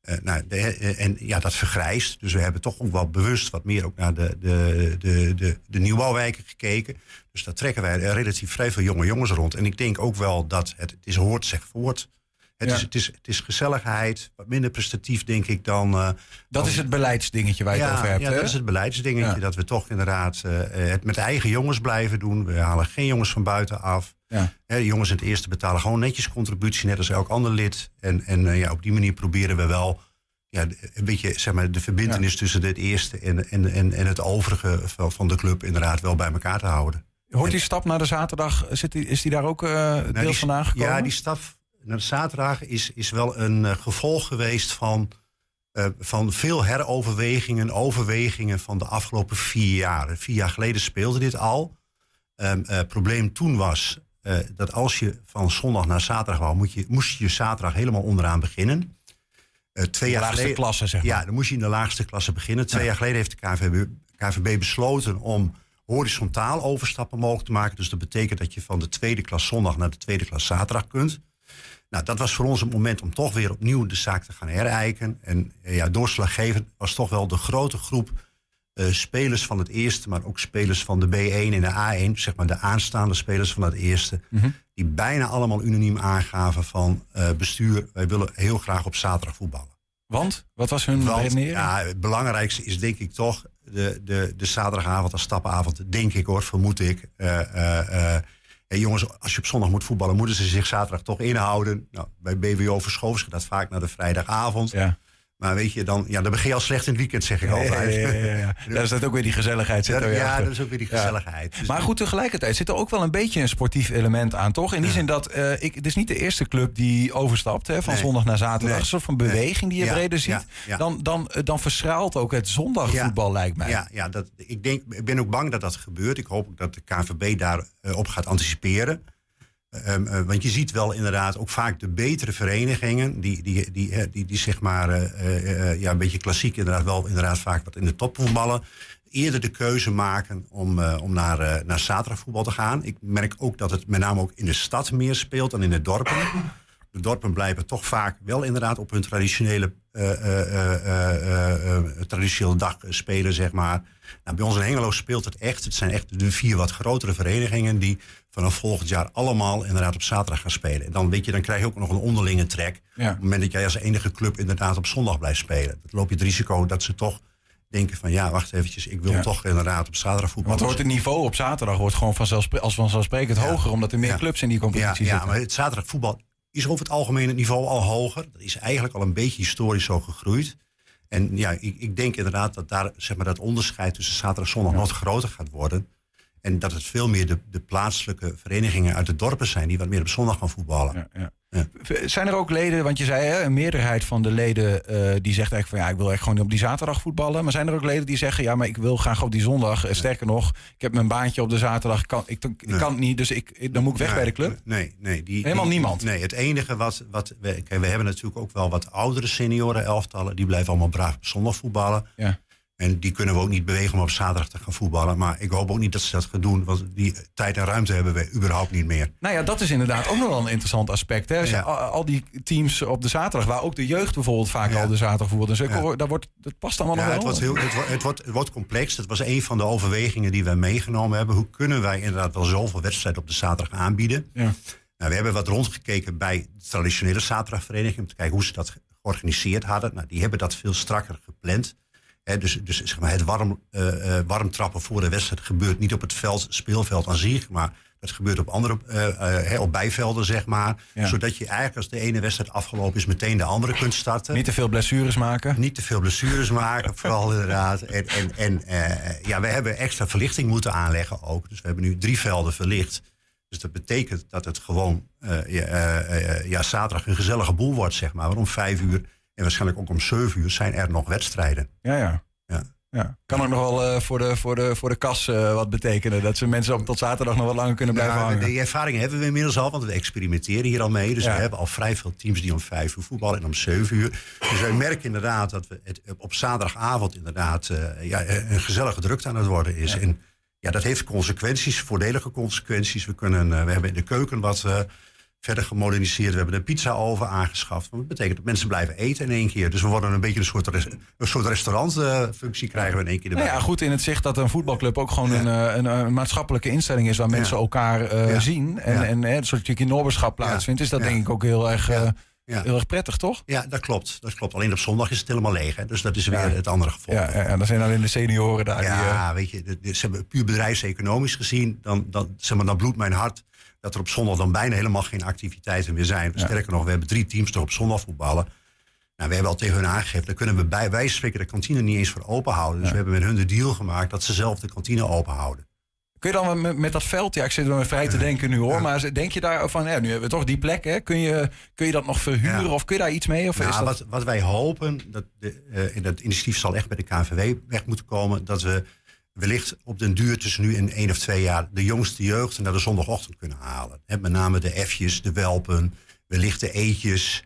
Eh, nou, de, eh, en ja, dat vergrijst. Dus we hebben toch ook wel bewust wat meer ook naar de, de, de, de, de nieuwbouwwijken gekeken. Dus daar trekken wij relatief vrij veel jonge jongens rond. En ik denk ook wel dat het, het is hoort, zeg voort. Het, Ja. is, het, is, het is gezelligheid, wat minder prestatief denk ik dan... eh, Dat dan- is het beleidsdingetje waar je ja, het over hebt. Ja, dat is het beleidsdingetje. Ja. Dat we toch inderdaad het met eigen jongens blijven doen. We halen geen jongens van buiten af. Ja. Hè, de jongens in het eerste betalen gewoon netjes contributie, net als elk ander lid. En, en eh, ja, op die manier proberen we wel ja, de- een beetje zeg maar, de verbindenis tussen het eerste en, en, en, en het overige van, van de club inderdaad wel bij elkaar te houden. Hoort die stap naar de zaterdag, zit die, is die daar ook eh Nou, deels die- vandaan gekomen? Ja, die staf naar de zaterdag is, is wel een eh, gevolg geweest van, van veel heroverwegingen, overwegingen van de afgelopen vier jaar. Vier jaar geleden speelde dit al. Het probleem toen was eh, dat als je van zondag naar zaterdag wou, moet je, moest je zaterdag helemaal onderaan beginnen. Eh, twee De jaar laagste geleden, klasse, zeg maar. Ja, dan moest je in de laagste klasse beginnen. Twee Ja. jaar geleden heeft de KVB, KVB besloten om horizontaal overstappen mogelijk te maken. Dus dat betekent dat je van de tweede klas zondag naar de tweede klas zaterdag kunt. Nou, dat was voor ons het moment om toch weer opnieuw de zaak te gaan herijken. En eh, ja, doorslaggevend was toch wel de grote groep eh, spelers van het eerste, maar ook spelers van de B1 en de A1, zeg maar de aanstaande spelers van het eerste, Mhm. die bijna allemaal unaniem aangaven van eh, bestuur, wij willen heel graag op zaterdag voetballen. Want? Wat was hun Want, ja, het belangrijkste is denk ik toch de, de, de zaterdagavond als stappenavond, denk ik hoor, vermoed ik. Hey, jongens, als je op zondag moet voetballen, moeten ze zich zaterdag toch inhouden. Nou, bij BWO verschoven ze dat vaak naar de vrijdagavond. Ja. Maar weet je, dan, ja, dan begin je al slecht in het weekend, zeg ik altijd. Ja, ja, ja, ja. Daar zit ook weer die gezelligheid. Zit Ja, er weer ja, achter. dat is ook weer die gezelligheid. Dus Maar goed, tegelijkertijd zit er ook wel een beetje een sportief element aan, toch? In die zin dat eh, ik, het is niet de eerste club die overstapt hè, van Nee. zondag naar zaterdag. Nee. Een soort van beweging die je breder ziet. Dan, dan, eh, dan verschraalt ook het zondagvoetbal, lijkt mij. Ja, ja dat, ik, denk, ik ben ook bang dat dat gebeurt. Ik hoop ook dat de KNVB daarop op gaat anticiperen. Ehm, eh, want je ziet wel inderdaad ook vaak de betere verenigingen, die, die, die, die, zeg maar eh, eh, ja, een beetje klassiek inderdaad wel inderdaad vaak wat in de top voetballen, eerder de keuze maken om, om naar, naar zaterdagvoetbal te gaan. Ik merk ook dat het met name ook in de stad meer speelt dan in de dorpen. De dorpen blijven toch vaak wel inderdaad op hun traditionele, traditionele dag spelen, zeg maar. Nou, bij ons in Hengelo speelt het echt. Het zijn echt de vier wat grotere verenigingen die vanaf volgend jaar allemaal inderdaad op zaterdag gaan spelen. En dan weet je, dan krijg je ook nog een onderlinge trek. Ja. Op het moment dat jij als enige club inderdaad op zondag blijft spelen. Dan loop je het risico dat ze toch denken van ja, wacht eventjes, ik wil Ja. toch inderdaad op zaterdag voetballen. Want wordt het niveau op zaterdag wordt gewoon vanzelfspre- als vanzelfsprekend hoger, omdat er meer clubs in die competitie ja, ja, zitten. maar het zaterdag voetbal is over het algemeen het niveau al hoger. Dat is eigenlijk al een beetje historisch zo gegroeid. En ja, ik, ik denk inderdaad dat daar zeg maar, dat onderscheid tussen zaterdag en zondag nog groter gaat worden. En dat het veel meer de, de plaatselijke verenigingen uit de dorpen zijn die wat meer op zondag gaan voetballen. Zijn er ook leden, want je zei hè, een meerderheid van de leden eh, die zegt eigenlijk van ja, ik wil echt gewoon op die zaterdag voetballen. Maar zijn er ook leden die zeggen ja, maar ik wil graag op die zondag. Eh, Sterker nog, ik heb mijn baantje op de zaterdag, ik kan, ik, ik kan het niet, dus ik, dan moet ik weg bij de club. Nee, nee. Die, Helemaal die- niemand? Nee, het enige wat... wat we, kijk, we hebben natuurlijk ook wel wat oudere senioren elftallen. Die blijven allemaal braaf zondag voetballen. Ja. En die kunnen we ook niet bewegen om op zaterdag te gaan voetballen. Maar ik hoop ook niet dat ze dat gaan doen. Want die tijd en ruimte hebben we überhaupt niet meer. Nou ja, dat is inderdaad ook nog wel een interessant aspect. Hè? Ja. al, al die teams op de zaterdag, waar ook de jeugd bijvoorbeeld vaak al de zaterdag voetbalt. Dus ik Ja. hoor, dat, wordt, dat past allemaal nog het, wel. wordt heel, het, wordt, het, wordt, het wordt complex. Dat was een van de overwegingen die wij meegenomen hebben. Hoe kunnen wij inderdaad wel zoveel wedstrijden op de zaterdag aanbieden? Ja. Nou, we hebben wat rondgekeken bij de traditionele zaterdagvereniging... om te kijken hoe ze dat georganiseerd hadden. Nou, die hebben dat veel strakker gepland. Dus dus zeg maar, het warm, eh, eh, warm trappen voor de wedstrijd gebeurt niet op het veld, speelveld aan zich... maar dat gebeurt op andere op bijvelden, zeg maar. Ja. Zodat je eigenlijk als de ene wedstrijd afgelopen is... meteen de andere kunt starten. Niet te veel blessures maken. Niet te veel blessures maken, vooral inderdaad. En, en, en ja, we hebben extra verlichting moeten aanleggen ook. Dus we hebben nu drie velden verlicht. Dus dat betekent dat het gewoon ja, ja, zaterdag een gezellige boel wordt, zeg maar. Want om vijf uur en waarschijnlijk ook om zeven uur zijn er nog wedstrijden. Ja, ja. Ja. Ja. Kan ook nog wel eh, voor, de, voor, de, voor de kas eh, wat betekenen. Dat ze mensen op, tot zaterdag nog wat langer kunnen blijven Nou, hangen. die ervaring hebben we inmiddels al, want we experimenteren hier al mee. Dus Ja. we hebben al vrij veel teams die om vijf uur voetballen en om zeven uur. Dus wij merken inderdaad dat we het op zaterdagavond inderdaad eh, ja, een gezellige drukte aan het worden is. En ja, dat heeft consequenties, voordelige consequenties. We, kunnen, eh, we hebben in de keuken wat eh, verder gemoderniseerd. We hebben een pizza oven aangeschaft. Want dat betekent dat mensen blijven eten in één keer. Dus we worden een beetje een soort, res- een soort restaurantfunctie krijgen we in één keer erbij. Nou ja, goed in het zicht dat een voetbalclub ook gewoon een, eh, een, een maatschappelijke instelling is waar mensen elkaar eh, Ja. zien. En, en hè, een soort stukje noberschap plaatsvindt. Is dat denk ik ook heel erg, eh, Ja. heel erg prettig, toch? Ja, dat klopt. Dat klopt. Alleen op zondag is het helemaal leeg. Hè? Dus dat is weer Ja. het andere gevolg. Ja, ja, ja, dan zijn alleen de senioren daar. die, Ja, weet je, de- de- ze hebben puur bedrijfseconomisch gezien, dan, dan, zeg maar, dan bloedt mijn hart dat er op zondag dan bijna helemaal geen activiteiten meer zijn. Sterker nog, we hebben drie teams er op zondag voetballen. Nou, we hebben al tegen hun aangegeven, daar kunnen we bij wijze van spreken de kantine niet eens voor open houden. Dus we hebben met hun de deal gemaakt dat ze zelf de kantine open houden. Kun je dan met, met dat veld, ja, ik zit er maar vrij te denken nu hoor, maar denk je daar van, ja, nu hebben we toch die plek, hè? Kun, je, kun je dat nog verhuren of kun je daar iets mee? Of Nou, is dat... wat, wat wij hopen, dat de, eh, dat initiatief zal echt bij de KNVW weg moeten komen, dat we wellicht op den duur tussen nu en één of twee jaar de jongste jeugd naar de zondagochtend kunnen halen. Met name de F'jes, de Welpen, wellicht de E'tjes,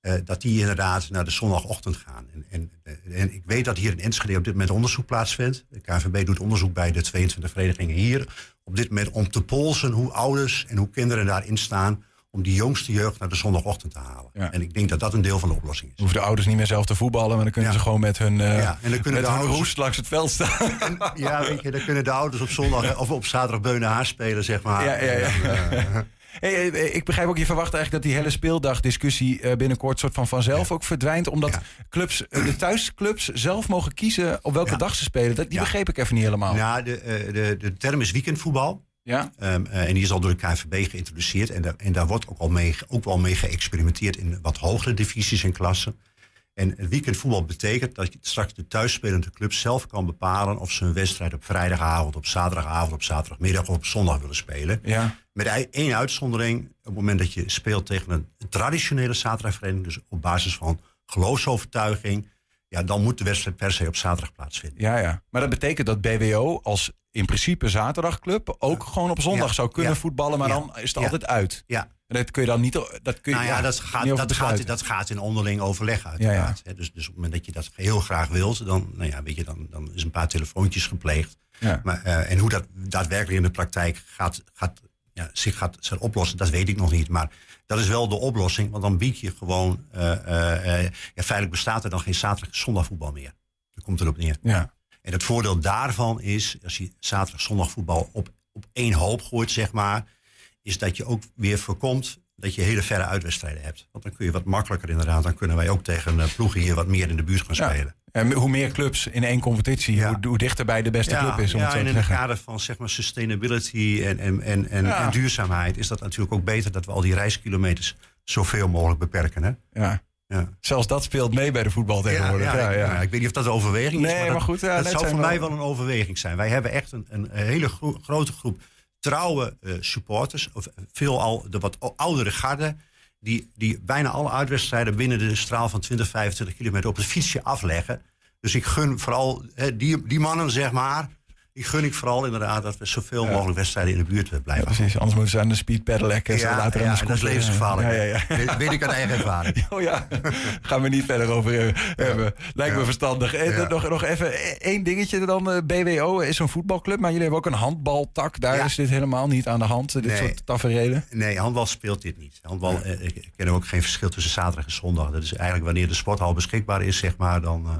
eh, dat die inderdaad naar de zondagochtend gaan. En, en, eh, en ik weet dat hier in Enschede op dit moment onderzoek plaatsvindt. De KNVB doet onderzoek bij de 22 verenigingen hier. Op dit moment om te polsen hoe ouders en hoe kinderen daarin staan om die jongste jeugd naar de zondagochtend te halen. En ik denk dat dat een deel van de oplossing is. hoeven de ouders niet meer zelf te voetballen, maar dan kunnen ze gewoon met hun, eh Ja, en dan kunnen met de hun ouders- roest langs het veld staan. Ja, weet je, dan kunnen de ouders op zondag of op zaterdag beunen haar spelen, zeg maar. Ja, ja, ja. Hey, ik begrijp ook, je verwacht eigenlijk dat die hele speeldagdiscussie eh, binnenkort soort van vanzelf ook verdwijnt. Omdat clubs, eh, de thuisclubs zelf mogen kiezen op welke dag ze spelen. Dat, die begreep ik even niet helemaal. Nou, de, de, de term is weekendvoetbal. Ja. Ehm, eh, en die is al door de KNVB geïntroduceerd. En, daar- en daar wordt ook, al mee, ook wel mee geëxperimenteerd in wat hogere divisies en klassen. En weekendvoetbal betekent dat je straks de thuisspelende club zelf kan bepalen of ze een wedstrijd op vrijdagavond, op zaterdagavond, op zaterdagmiddag of op zondag willen spelen. Ja. Met één uitzondering. Op het moment dat je speelt tegen een traditionele zaterdagvereniging, dus op basis van geloofsovertuiging, ja, dan moet de wedstrijd per se op zaterdag plaatsvinden. Ja, ja. Maar dat betekent dat BWO als in principe zaterdagclub ook gewoon op zondag Ja. zou kunnen Ja. voetballen, maar Ja. dan is het altijd uit. Ja. En dat kun je dan niet. Dat kun je, nou ja, dat, gaat, dat, gaat, dat gaat in onderling overleg uiteraard. Dus, dus op het moment dat je dat heel graag wilt, dan, nou ja, weet je, dan, dan is een paar telefoontjes gepleegd. Ja. Maar, eh, en hoe dat daadwerkelijk in de praktijk gaat, gaat, ja, zich gaat, gaat oplossen, dat weet ik nog niet. Maar dat is wel de oplossing, want dan bied je gewoon... eh, eh, ja, feitelijk bestaat er dan geen zaterdag zondagvoetbal meer. Daar komt erop neer. Ja. En het voordeel daarvan is, als je zaterdag zondagvoetbal op, op één hoop gooit, zeg maar, is dat je ook weer voorkomt dat je hele verre uitwedstrijden hebt. Want dan kun je wat makkelijker inderdaad, dan kunnen wij ook tegen eh, ploegen hier wat meer in de buurt gaan Ja. spelen. En hoe meer clubs in één competitie, hoe, hoe dichterbij de beste club is. Om ja het zo en te in het kader van zeg maar, sustainability en, en, en, en duurzaamheid is dat natuurlijk ook beter dat we al die reiskilometers zoveel mogelijk beperken. Hè? Ja. Ja. Zelfs dat speelt mee bij de voetbal tegenwoordig. Ja, Ja, ik- ja. ik weet niet of dat een overweging is. Nee, maar, maar goed, dat zou voor wel- mij wel een overweging zijn. Wij hebben echt een, een hele gro- grote groep trouwe eh, supporters. Of veel al de wat oudere garde. Die, die bijna alle uitwedstrijden binnen de straal van 20, 25 kilometer op het fietsje afleggen. Dus ik gun vooral die, die mannen, zeg maar. Die gun ik vooral inderdaad dat we zoveel mogelijk wedstrijden in de buurt eh, blijven. Precies, anders moeten ze aan de speed peddelen. Ja, later aan ja, de dat is scooter. levensgevaarlijk. Ja, ja, ja. Weet- weet ik uit eigen ervaring. Oh ja, gaan we niet verder over eh, hebben. Lijkt me verstandig. En, Ja. nog, nog even één dingetje dan. eh, BWO is een voetbalclub, maar jullie hebben ook een handbaltak. Daar is dit helemaal niet aan de hand, eh, dit Nee. soort taferelen. Nee, handbal speelt dit niet. Handbal, eh, ik ken ook geen verschil tussen zaterdag en zondag. Dat is eigenlijk wanneer de sporthal beschikbaar is, zeg maar, dan, eh,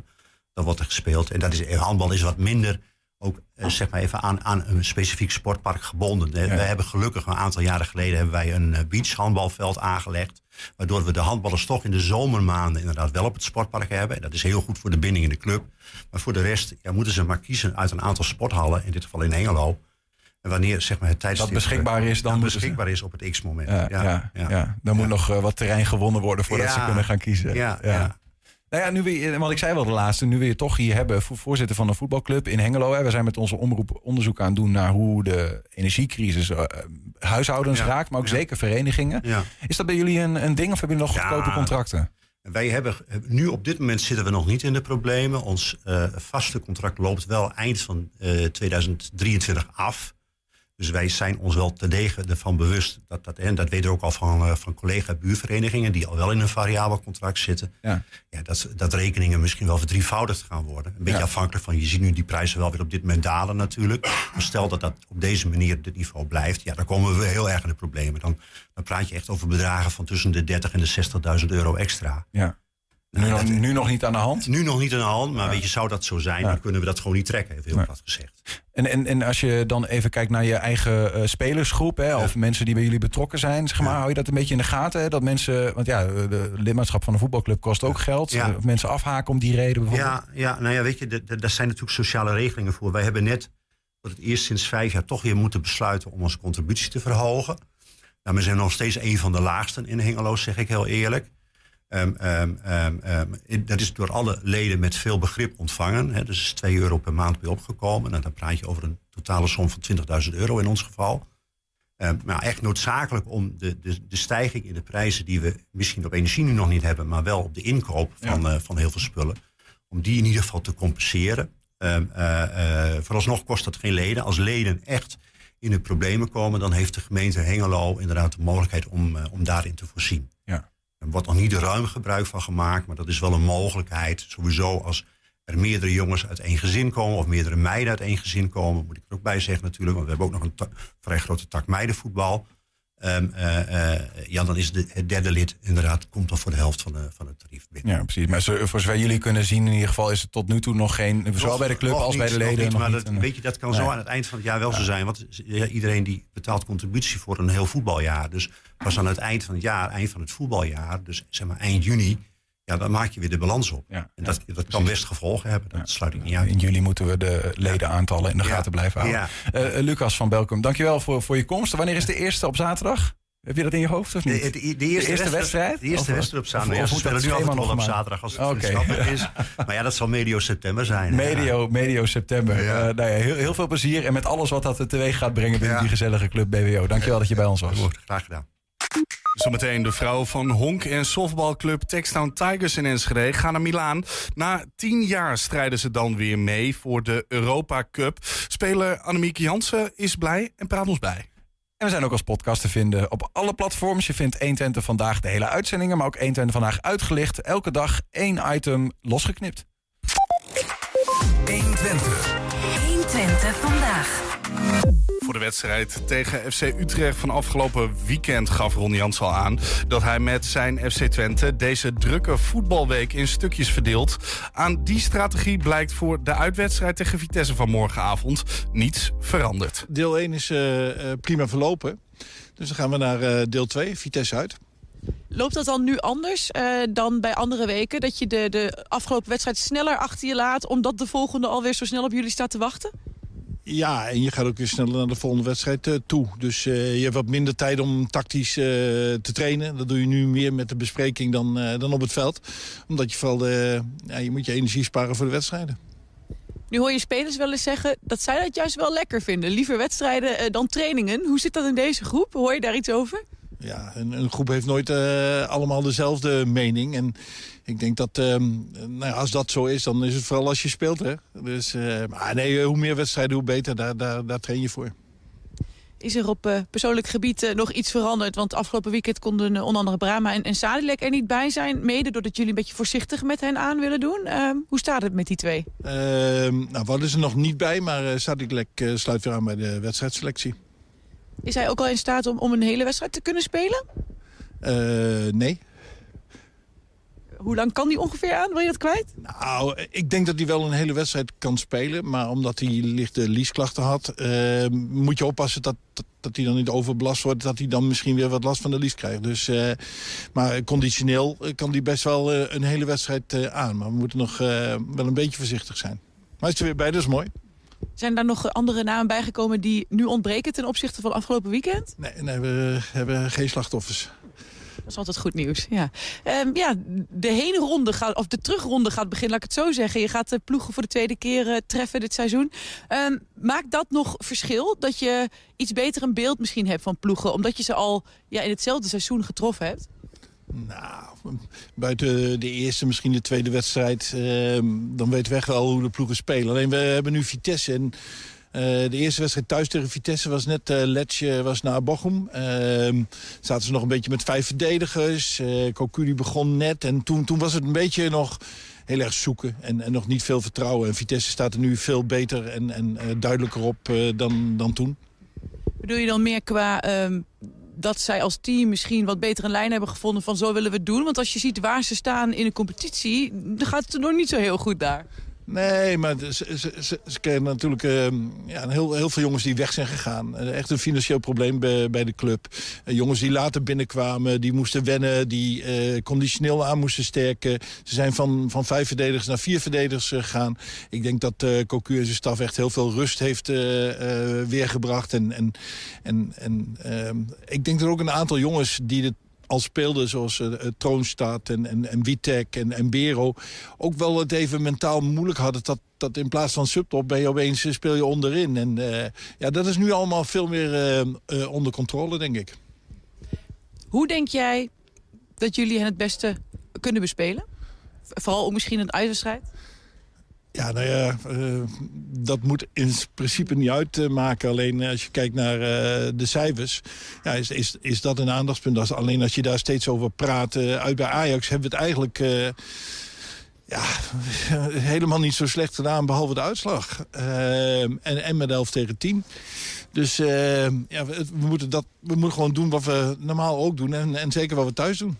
dan wordt er gespeeld. En dat is, eh, handbal is wat minder ook eh, zeg maar even aan, aan een specifiek sportpark gebonden. Eh, Ja. We hebben gelukkig een aantal jaren geleden hebben wij een eh, beachhandbalveld aangelegd. Waardoor we de handballers toch in de zomermaanden inderdaad wel op het sportpark hebben. En dat is heel goed voor de binding in de club. Maar voor de rest ja, moeten ze maar kiezen uit een aantal sporthallen. In dit geval in Engelo. En wanneer zeg maar, het tijdstip Dat beschikbaar is, dan beschikbaar is op het x-moment. Ja, ja, ja, Dan moet nog eh, wat terrein gewonnen worden voordat ze kunnen gaan kiezen. Ja, ja. Nou ja, nu weer, want ik zei wel de laatste, nu we je toch hier hebben, vo- voorzitter van een voetbalclub in Hengelo. Hè. We zijn met onze omroep onderzoek aan het doen naar hoe de energiecrisis eh, huishoudens Ja, raakt, maar ook ja. zeker verenigingen. Ja. Is dat bij jullie een, een ding of hebben jullie nog goedkope contracten? Wij hebben, nu op dit moment zitten we nog niet in de problemen. Ons eh, vaste contract loopt wel eind van eh, 2023 af. Dus wij zijn ons wel te degen ervan bewust. Dat, dat, en dat weten we ook al van, eh, van collega-buurverenigingen... die al wel in een variabel contract zitten. Ja. Ja, dat, dat rekeningen misschien wel verdrievoudigd gaan worden. Een beetje Ja. afhankelijk van... je ziet nu die prijzen wel weer op dit moment dalen natuurlijk. Maar stel dat dat op deze manier dit niveau blijft... ja, dan komen we heel erg in de problemen. Dan, dan praat je echt over bedragen van tussen de 30 en de 60.000 euro extra. Ja. Nu, nog, nu nog niet aan de hand? Nu nog niet aan de hand, maar weet je, zou dat zo zijn, Ja. dan kunnen we dat gewoon niet trekken, even heel plat gezegd. En, en, en als je dan even kijkt naar je eigen eh, spelersgroep, hè, of mensen die bij jullie betrokken zijn, zeg maar, hou je dat een beetje in de gaten? Hè, dat mensen, want ja, de lidmaatschap van een voetbalclub kost ook geld. Eh, Of mensen afhaken om die reden bijvoorbeeld. Ja, ja, nou ja, weet je, daar zijn natuurlijk sociale regelingen voor. Wij hebben net voor het eerst sinds vijf jaar toch weer moeten besluiten om onze contributie te verhogen. Nou, we zijn nog steeds een van de laagsten in Hengelo, zeg ik heel eerlijk. Ehm, ehm, ehm, in- dat is door alle leden met veel begrip ontvangen. Hè. Dus is 2 euro per maand bij opgekomen. En dan praat je over een totale som van 20.000 euro in ons geval. Maar echt noodzakelijk om de, de, de stijging in de prijzen die we misschien op energie nu nog niet hebben, maar wel op de inkoop van, eh, van heel veel spullen, om die in ieder geval te compenseren. Eh, eh, vooralsnog kost dat geen leden. Als leden echt in de problemen komen, dan heeft de gemeente Hengelo inderdaad de mogelijkheid om, om daarin te voorzien. Er wordt nog niet ruim gebruik van gemaakt, maar dat is wel een mogelijkheid. Sowieso als er meerdere jongens uit één gezin komen of meerdere meiden uit één gezin komen, moet ik er ook bij zeggen natuurlijk, want we hebben ook nog een vrij grote tak meidenvoetbal. Ehm, eh, eh, ja, dan is de, het derde lid inderdaad, komt dan voor de helft van, de, van het tarief binnen. Ja, precies. Maar zo- voor zover jullie kunnen zien, in ieder geval is het tot nu toe nog geen, zowel bij de club als bij de nog leden. nog maar niet. dat, weet je, dat kan nee. zo aan het eind van het jaar wel zo zijn. Want ja, iedereen die betaalt contributie voor een heel voetbaljaar. Dus pas aan het eind van het jaar, eind van het voetbaljaar, dus zeg maar eind juni, ja, dan maak je weer de balans op. en dat, dat kan best gevolgen hebben, dat sluit ik niet uit. In juli moeten we de ledenaantallen in de gaten blijven houden. Ja. Eh, eh, Lucas van Belkom, dankjewel voor, voor je komst. Wanneer is de eerste op zaterdag? Heb je dat in je hoofd of niet? De, de- de eerste, wedstrijd? De eerste Of- wedstrijd op of- zaterdag. of Ja, dat spelen nu wel nog op zaterdag als het vriendschappelijk is. Maar ja, dat zal medio september zijn. Medio, medio september. Eh, nou ja, heel, heel veel plezier en met alles wat dat teweeg gaat brengen binnen die gezellige club BWO. Dankjewel dat je bij ons was. Graag gedaan. Zometeen de vrouw van honk- en softbalclub Textown Tigers in Enschede gaan naar Milaan. Na tien jaar strijden ze dan weer mee voor de Europa Cup. Speler Annemiek Jansen is blij en praat ons bij. En we zijn ook als podcast te vinden op alle platforms. Je vindt 120 vandaag de hele uitzendingen, maar ook 120 vandaag uitgelicht. Elke dag één item losgeknipt. 120. 120 vandaag. Voor de wedstrijd tegen FC Utrecht van afgelopen weekend gaf Ron Jans al aan dat hij met zijn FC Twente deze drukke voetbalweek in stukjes verdeelt. Aan die strategie blijkt voor de uitwedstrijd tegen Vitesse van morgenavond niets veranderd. Deel 1 is uh, prima verlopen. Dus dan gaan we naar uh, deel 2, Vitesse uit. Loopt dat dan nu anders uh, dan bij andere weken? Dat je de, de afgelopen wedstrijd sneller achter je laat... omdat de volgende alweer zo snel op jullie staat te wachten? Ja, en je gaat ook weer sneller naar de volgende wedstrijd uh, toe. Dus uh, je hebt wat minder tijd om tactisch uh, te trainen. Dat doe je nu meer met de bespreking dan, dan op het veld. Omdat je vooral de, ja, je moet je energie sparen voor de wedstrijden. Nu hoor je spelers wel eens zeggen dat zij dat juist wel lekker vinden. Liever wedstrijden dan trainingen. Hoe zit dat in deze groep? Hoor je daar iets over? Ja, een, een groep heeft nooit allemaal dezelfde mening. En ik denk dat, um, nou ja, als dat zo is, dan is het vooral als je speelt. Hè? Dus, uh, maar nee, hoe meer wedstrijden, hoe beter. Daar, daar, daar train je voor. Is er op uh, persoonlijk gebied nog iets veranderd? Want afgelopen weekend konden onder andere Brama en, en Sadilek er niet bij zijn. Mede doordat jullie een beetje voorzichtig met hen aan willen doen. Ehm, hoe staat het met die twee? Ehm, nou, we hadden ze nog niet bij, maar Sadilek sluit weer aan bij de wedstrijdselectie. Is hij ook al in staat om, om een hele wedstrijd te kunnen spelen? nee. Hoe lang kan die ongeveer aan? Wil je dat kwijt? Nou, ik denk dat hij wel een hele wedstrijd kan spelen. Maar omdat hij lichte liesklachten had... Uh, moet je oppassen dat, dat, dat, hij dan niet overbelast wordt. Dat hij dan misschien weer wat last van de lies krijgt. Dus, uh, maar conditioneel kan hij best wel uh, een hele wedstrijd aan. Maar we moeten nog wel een beetje voorzichtig zijn. Maar hij is er weer bij, dat is mooi. Zijn daar nog andere namen bijgekomen die nu ontbreken ten opzichte van afgelopen weekend? Nee, nee we hebben geen slachtoffers. Dat is altijd goed nieuws. Ja, um, ja de heenronde gaat, of de terugronde gaat beginnen, laat ik het zo zeggen. Je gaat de ploegen voor de tweede keer uh, treffen dit seizoen. Um, maakt dat nog verschil? Dat je iets beter een beeld misschien hebt van ploegen, omdat je ze al ja, in hetzelfde seizoen getroffen hebt? Nou, buiten de eerste, misschien de tweede wedstrijd... Uh, dan weten we echt wel hoe de ploegen spelen. Alleen we hebben nu Vitesse en uh, de eerste wedstrijd thuis tegen Vitesse was net uh, Letje was naar Bochum. Uh, zaten ze nog een beetje met vijf verdedigers. Uh, begon net en toen, toen was het een beetje nog heel erg zoeken en, en nog niet veel vertrouwen. En Vitesse staat er nu veel beter en, en duidelijker op dan, dan toen. Bedoel je dan meer qua um, dat zij als team misschien wat beter een lijn hebben gevonden van zo willen we het doen? Want als je ziet waar ze staan in een competitie, dan gaat het nog niet zo heel goed daar. Nee, maar ze, ze, kennen natuurlijk uh, ja, heel, heel veel jongens die weg zijn gegaan. Uh, echt een financieel probleem bij, bij de club. Uh, jongens die later binnenkwamen, die moesten wennen, die eh, conditioneel aan moesten sterken. Ze zijn van, van vijf verdedigers naar vier verdedigers gegaan. Ik denk dat uh, Cocu en zijn staf echt heel veel rust heeft weergebracht. En, en, en, en ehm, ik denk dat er ook een aantal jongens die het al speelden zoals uh, Troonstad en, en, en Witek en, en Bero... ook wel het even mentaal moeilijk hadden... dat, dat in plaats van subtop ben je opeens speel je onderin. En ja, dat is nu allemaal veel meer onder controle, denk ik. Hoe denk jij dat jullie hen het beste kunnen bespelen? Vooral ook misschien een uitwedstrijd? Ja, nou ja, uh, dat moet in principe niet uitmaken. Alleen als je kijkt naar uh, de cijfers, ja, is, is, is dat een aandachtspunt. Als, alleen als je daar steeds over praat. Uit bij Ajax hebben we het eigenlijk ja, helemaal niet zo slecht gedaan, behalve de uitslag. en, en met 11 tegen 10. Dus ja, we, we, moeten dat, we moeten gewoon doen wat we normaal ook doen. En, en zeker wat we thuis doen.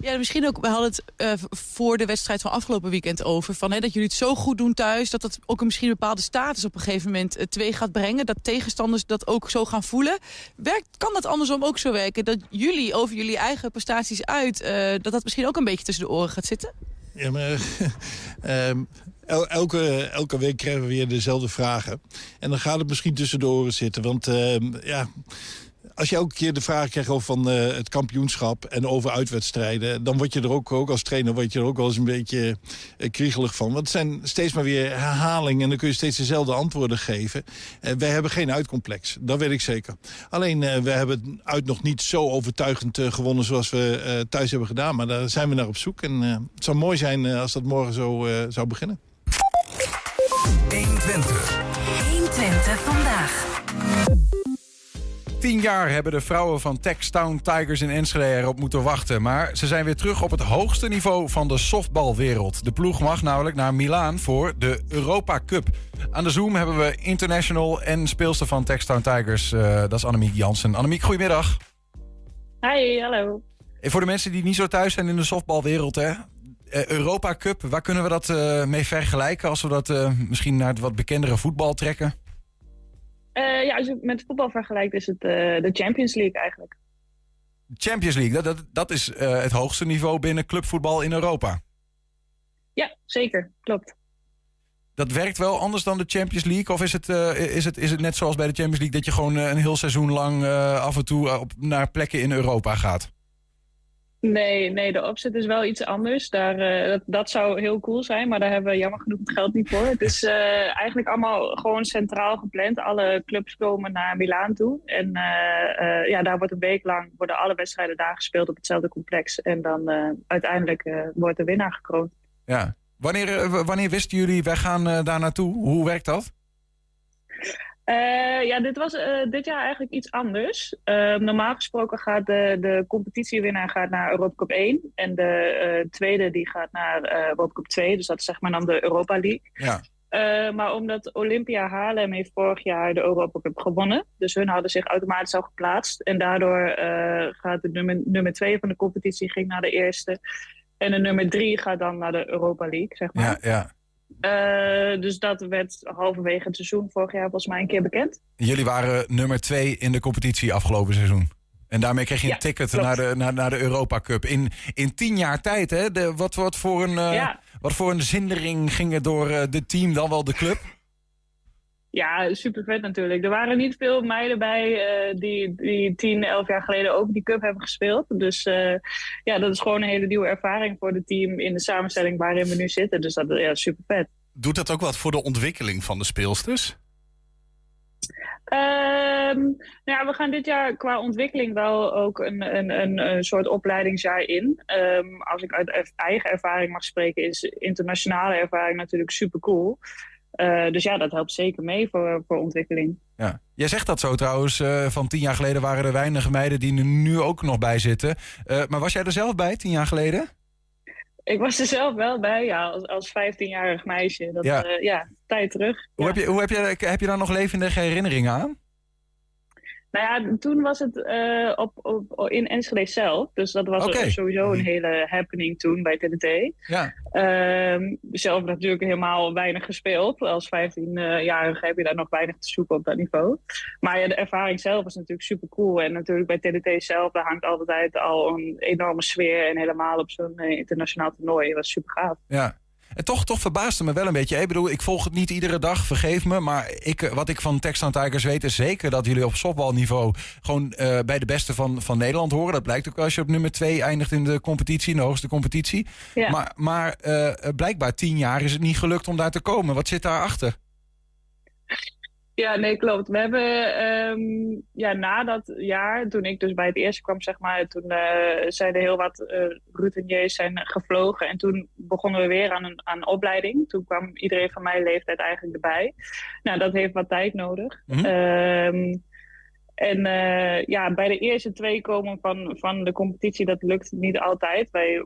Ja, misschien ook, we hadden het uh, voor de wedstrijd van afgelopen weekend over. Van, hè, dat jullie het zo goed doen thuis. Dat dat ook een misschien een bepaalde status op een gegeven moment uh, twee gaat brengen. Dat tegenstanders dat ook zo gaan voelen. Werkt, kan dat andersom ook zo werken? Dat jullie over jullie eigen prestaties uit... Uh, dat dat misschien ook een beetje tussen de oren gaat zitten? Ja, maar... um, elke, elke week krijgen we weer dezelfde vragen. En dan gaat het misschien tussen de oren zitten. Want ja als je elke keer de vraag krijgt over van, eh, het kampioenschap en over uitwedstrijden... dan word je er ook, ook als trainer word je er ook wel eens een beetje uh, kriegelig van. Want het zijn steeds maar weer herhalingen en dan kun je steeds dezelfde antwoorden geven. Uh, wij hebben geen uitcomplex, dat weet ik zeker. Alleen, we hebben uit nog niet zo overtuigend gewonnen zoals we thuis hebben gedaan. Maar daar zijn we naar op zoek. En het zou mooi zijn als dat morgen zo zou beginnen. 120. 120 vandaag. Tien jaar hebben de vrouwen van Textown Tigers in Enschede erop moeten wachten. Maar ze zijn weer terug op het hoogste niveau van de softbalwereld. De ploeg mag namelijk naar Milaan voor de Europa Cup. Aan de Zoom hebben we international en speelster van Textown Tigers. Uh, dat is Annemiek Jansen. Annemiek, goedemiddag. Hi, hallo. En voor de mensen die niet zo thuis zijn in de softbalwereld, hè? Uh, Europa Cup, waar kunnen we dat uh, mee vergelijken als we dat misschien naar het wat bekendere voetbal trekken? Uh, ja, als je met voetbal vergelijkt is het uh, de Champions League eigenlijk. Champions League, dat, dat, dat is uh, het hoogste niveau binnen clubvoetbal in Europa. Ja, zeker. Klopt. Dat werkt wel anders dan de Champions League? Of is het, is het, is het net zoals bij de Champions League... dat je gewoon een heel seizoen lang af en toe op, naar plekken in Europa gaat? Nee, nee, de opzet is wel iets anders. Daar, uh, dat, dat, zou heel cool zijn, maar daar hebben we jammer genoeg het geld niet voor. Het is uh, eigenlijk allemaal gewoon centraal gepland. Alle clubs komen naar Milaan toe. En uh, ja, daar wordt een week lang worden alle wedstrijden daar gespeeld op hetzelfde complex. En dan uiteindelijk wordt de winnaar gekroond. Ja. Wanneer, wanneer wisten jullie, wij gaan daar naartoe? Hoe werkt dat? Uh, ja, dit was uh, dit jaar eigenlijk iets anders. Uh, normaal gesproken gaat de, de competitiewinnaar gaat naar Europa Cup 1. En de tweede die gaat naar Europa Cup 2. Dus dat is zeg maar dan de Europa League. Ja. maar omdat Olympia Haarlem heeft vorig jaar de Europa Cup gewonnen. Dus hun hadden zich automatisch al geplaatst. En daardoor gaat de nummer, nummer 2 van de competitie ging naar de eerste. En de nummer 3 gaat dan naar de Europa League, zeg maar. Ja, ja. Uh, dus dat werd halverwege het seizoen vorig jaar volgens mij een keer bekend. Jullie waren nummer twee in de competitie afgelopen seizoen. En daarmee kreeg je een ja, ticket klopt. naar de, naar, naar de Europa Cup. In, in tien jaar tijd, hè? De, wat, wat, voor een, uh, Ja. wat voor een zindering ging er door uh, de team, dan wel de club? Ja, super vet natuurlijk. Er waren niet veel meiden bij eh, die, die 10, 11 jaar geleden ook die cup hebben gespeeld. Dus eh, ja, dat is gewoon een hele nieuwe ervaring voor het team in de samenstelling waarin we nu zitten. Dus dat is ja, super vet. Doet dat ook wat voor de ontwikkeling van de speelsters? Ehm, nou ja, we gaan dit jaar qua ontwikkeling wel ook een, een, een, een soort opleidingsjaar in. Ehm, als ik uit eigen ervaring mag spreken, is internationale ervaring natuurlijk super cool. Eh, dus ja, dat helpt zeker mee voor, voor ontwikkeling. Ja. Jij zegt dat zo trouwens. eh, van tien jaar geleden waren er weinig meiden die er nu ook nog bij zitten. Eh, maar was jij er zelf bij, tien jaar geleden? Ik was er zelf wel bij, ja, als, als 15-jarig meisje. Dat, Ja. ja. ja, tijd terug. Hoe, heb je, hoe heb, je, heb je daar nog levendige herinneringen aan? Nou ja, toen was het eh, op, op, in Enschede zelf. Dus dat was sowieso een hele happening toen bij TDT. Ja. Ehm, zelf natuurlijk helemaal weinig gespeeld. Als 15-jarige heb je daar nog weinig te zoeken op dat niveau. Maar ja, de ervaring zelf was natuurlijk super cool. En natuurlijk bij TDT zelf, daar hangt altijd al een enorme sfeer. En helemaal op zo'n eh, internationaal toernooi. Dat was super gaaf. Ja. En toch, toch verbaasde me wel een beetje. Ik bedoel, ik volg het niet iedere dag, vergeef me. Maar ik, eh, wat ik van Texan Tigers weet is zeker dat jullie op softbalniveau... gewoon eh, bij de beste van, van Nederland horen. Dat blijkt ook als je op nummer 2 eindigt in de competitie, in de hoogste competitie. Ja. Maar, maar eh, blijkbaar tien jaar is het niet gelukt om daar te komen. Wat zit daarachter? Ja, nee, klopt. We hebben ehm, ja, na dat jaar, toen ik dus bij het eerste kwam, zeg maar, toen eh, zijn er heel wat eh routiniers zijn gevlogen. En toen begonnen we weer aan een aan een opleiding. Toen kwam iedereen van mijn leeftijd eigenlijk erbij. Nou, dat heeft wat tijd nodig. Mhm. Ehm, en eh, ja, bij de eerste twee komen van, van de competitie, dat lukt niet altijd. Wij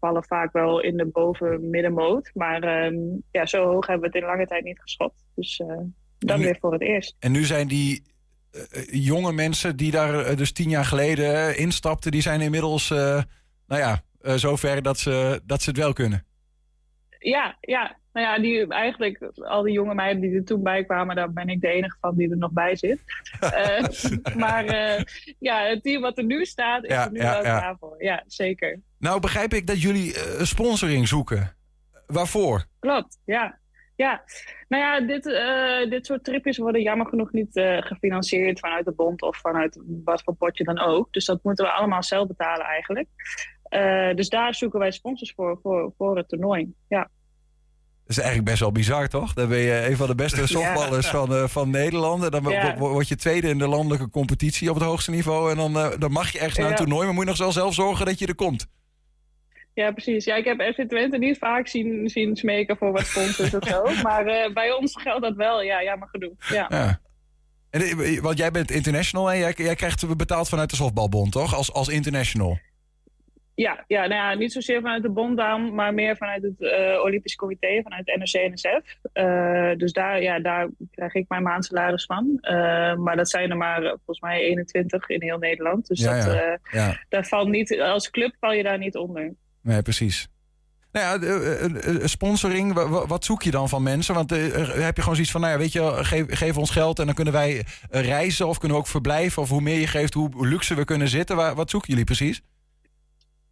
vallen vaak wel in de boven-middenmoot. Maar ehm, ja, zo hoog hebben we het in lange tijd niet geschopt. Dus dan nu- weer voor het eerst. En nu zijn die eh, eh, jonge mensen die daar eh, dus tien jaar geleden instapten... die zijn inmiddels, nou ja, zover dat ze, dat ze het wel kunnen. Ja, ja. Nou ja, die, eigenlijk al die jonge meiden die er toen bij kwamen, daar ben ik de enige van die er nog bij zit. Maar ja, het team wat er nu staat, is Ja, er nu ja, wel ja. klaar voor. Ja, zeker. Nou begrijp ik dat jullie sponsoring zoeken. Waarvoor? Klopt, ja. Ja, nou ja, dit, eh, dit soort tripjes worden jammer genoeg niet eh, gefinancierd vanuit de bond of vanuit wat voor potje dan ook. Dus dat moeten we allemaal zelf betalen eigenlijk. Eh, dus daar zoeken wij sponsors voor, voor, voor het toernooi. Ja. Dat is eigenlijk best wel bizar, toch? Dan ben je een van de beste softballers van, van Nederland. En dan Ja. word je tweede in de landelijke competitie op het hoogste niveau. En dan, dan mag je ergens naar een Ja. toernooi, maar moet je nog wel zelf zorgen dat je er komt. Ja, precies. Ja, ik heb FC Twente niet vaak zien, zien smeken voor wat sponsors of zo. Maar eh, bij ons geldt dat wel. Ja, jammer genoeg. Ja. Ja. En, eh, want jij bent international en jij, jij krijgt betaald vanuit de softbalbond, toch? Als, als international. Ja, ja, nou ja, niet zozeer vanuit de bond dan, maar meer vanuit het eh, Olympisch Comité, vanuit NOC-NSF. Eh dus daar, ja, daar krijg ik mijn maandsalaris van. Eh, maar dat zijn er maar eh, volgens mij 21 in heel Nederland. Dus Ja, dat, ja. eh, Ja. daar valt niet, als club val je daar niet onder. Nee, precies. Nou ja, de- eh, eh, sponsoring, wa- wa- wat zoek je dan van mensen? Want eh, eh, heb je gewoon zoiets van, nou ja, weet je, geef, geef ons geld en dan kunnen wij eh, reizen of kunnen we ook verblijven. Of hoe meer je geeft, hoe luxe we kunnen zitten. Wat zoeken jullie precies?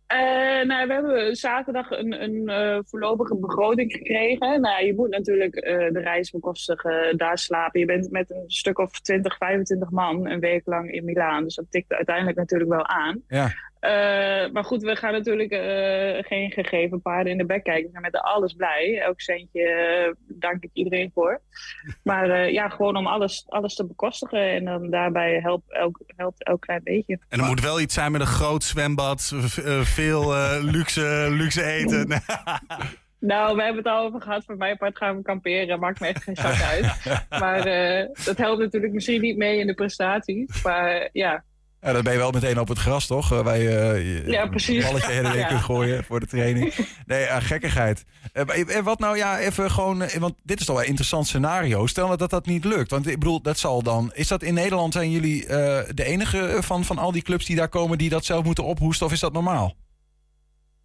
Eh, nou, we hebben zaterdag een, een eh, voorlopige begroting gekregen. Nou, je moet natuurlijk eh, de reis bekostigen, daar slapen. Je bent met een stuk of 20, 25 man een week lang in Milaan. Dus dat tikt uiteindelijk natuurlijk wel aan. Ja. Eh, maar goed, we gaan natuurlijk eh, geen gegeven paarden in de bek kijken. We zijn met alles blij. Elk centje eh, dank ik iedereen voor. Maar eh, ja, gewoon om alles, alles te bekostigen. En dan daarbij helpt elk, helpt elk klein beetje. En er moet wel iets zijn met een groot zwembad, veel luxe, luxe eten. Nou, we hebben het al over gehad. Voor mijn part gaan we kamperen. Maakt me echt geen zak uit. Maar eh, dat helpt natuurlijk misschien niet mee in de prestatie. Maar ja, Ja, dan ben je wel meteen op het gras, toch? Eh, Waar je eh, je Ja, precies. een balletje heen en weer Ja. kunt gooien voor de training. Nee, gekkigheid. Eh, maar- En wat nou, ja, even gewoon... Want dit is toch wel een interessant scenario. Stel nou dat dat niet lukt. Want ik bedoel, dat zal dan... Is dat in Nederland, zijn jullie de enige van, van al die clubs die daar komen... die dat zelf moeten ophoesten, of is dat normaal?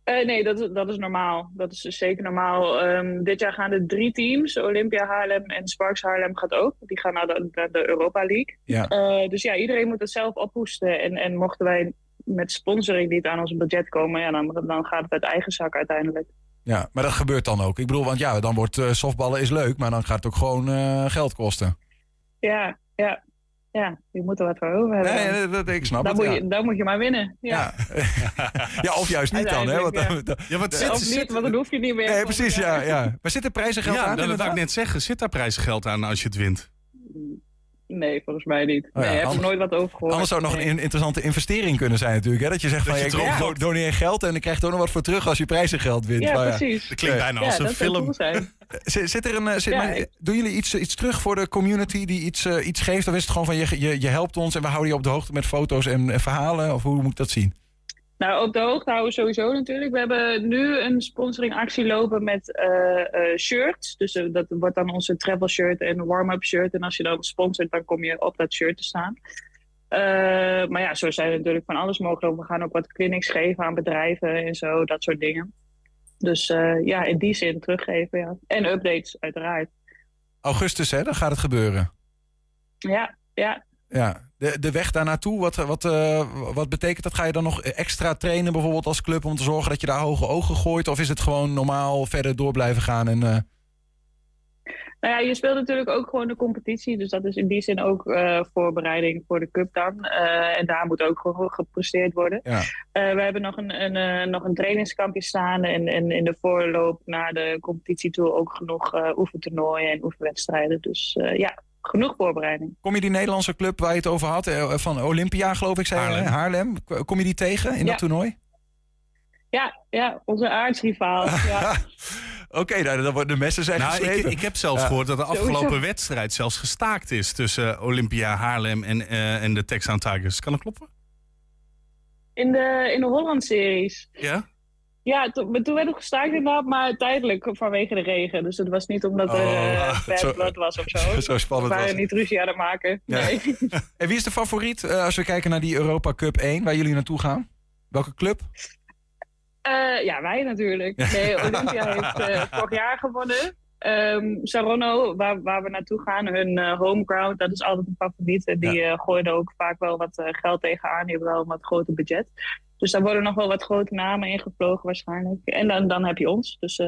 Eh, nee, dat, is- dat is normaal. Dat is dus zeker normaal. Ehm, dit jaar gaan er drie teams. Olympia Haarlem en Sparks Haarlem gaat ook. Die gaan naar de, naar de Europa League. Ja. Eh, dus ja, iedereen moet het zelf ophoesten. En, en mochten wij met sponsoring niet aan ons budget komen... Ja, dan, dan gaat het uit eigen zak uiteindelijk. Ja, maar dat gebeurt dan ook. Ik bedoel, want ja, dan wordt eh, softballen is leuk... maar dan gaat het ook gewoon geld kosten. Ja, ja. Ja, je moet er wat voor over hebben. Nee, dan. dat, dat- ik snap dan, het, moet ja. je, dan moet je maar winnen. Ja, Ja, of juist niet dan, hè? Want, dan- Ja, wat zit, of zit- niet, want dan hoef je niet meer. Nee, precies, ja, ja. Maar zit er prijzengeld ja, aan? dat wou ik net zeggen. Zit daar prijzengeld aan als je het wint? Nee, volgens mij niet. Oh ja, nee, ik heb er nooit wat over gehoord. Anders zou het nog een interessante investering kunnen zijn natuurlijk. Hè? Dat je zegt Dat van, je ja, doneer geld en dan krijg je ook nog wat voor terug als je prijzengeld wint. Ja, Maar precies. Dat klinkt bijna Ja, als een dat zou film. Zit, zit er een, eh, zit, Ja, maar, doen jullie iets, iets terug voor de community die iets, eh, iets geeft? Of is het gewoon van je, je, je helpt ons en we houden je op de hoogte met foto's en, en verhalen? Of hoe moet ik dat zien? Nou, op de hoogte houden we sowieso natuurlijk. We hebben nu een sponsoringactie lopen met eh, shirts. Dus dat wordt dan onze travel shirt en warm-up shirt. En als je dan sponsort, dan kom je op dat shirt te staan. Maar ja, zo zijn er natuurlijk van alles mogelijk. We gaan ook wat clinics geven aan bedrijven en zo, dat soort dingen. Dus eh, ja, in die zin teruggeven, ja. En updates, uiteraard. Augustus, hè? Dan gaat het gebeuren. Ja, ja. Ja. De, de weg daar naartoe, wat, wat, eh, wat betekent dat? Ga je dan nog extra trainen bijvoorbeeld als club om te zorgen dat je daar hoge ogen gooit? Of is het gewoon normaal verder door blijven gaan? En, eh, Nou ja, je speelt natuurlijk ook gewoon de competitie. Dus dat is in die zin ook eh, voorbereiding voor de cup dan. Eh, en daar moet ook gewoon gepresteerd worden. ja. Eh, we hebben nog een, een, eh, nog een trainingskampje staan. En, en in de voorloop naar de competitie toe ook genoeg eh oefentoernooien en oefenwedstrijden. Dus eh, ja, genoeg voorbereiding. Kom je die Nederlandse club waar je het over had, van Olympia geloof ik, zei je, Haarlem. Haarlem. Kom je die tegen in Ja. dat toernooi? Ja, ja onze aardsrivaal. ja. Oké, nou, dan worden de messen zijn Nou, ik, heb zelfs Ja. gehoord dat de afgelopen Sowieso. wedstrijd zelfs gestaakt is tussen Olympia Haarlem en, eh, en de Texan Tigers. Kan dat kloppen? In de, in de Holland-series. Ja? Ja, to- maar toen werd het gestaakt inderdaad, maar tijdelijk vanwege de regen. Dus het was niet omdat er Oh, eh, bad zo- blood was of zo. zo spannend We was waren niet ruzie aan het maken. Ja. Nee. En wie is de favoriet eh, als we kijken naar die Europa Cup 1, waar jullie naartoe gaan? Welke club? Eh, ja, wij natuurlijk. Nee, Olympia heeft eh, vorig jaar gewonnen. Ehm Saronno, waar, waar we naartoe gaan, hun eh home ground, dat is altijd een favoriet. Die gooien er ook vaak wel wat eh, geld tegenaan. Die hebben wel een wat groter budget. Dus daar worden nog wel wat grote namen ingevlogen waarschijnlijk. En dan, dan heb je ons. Dus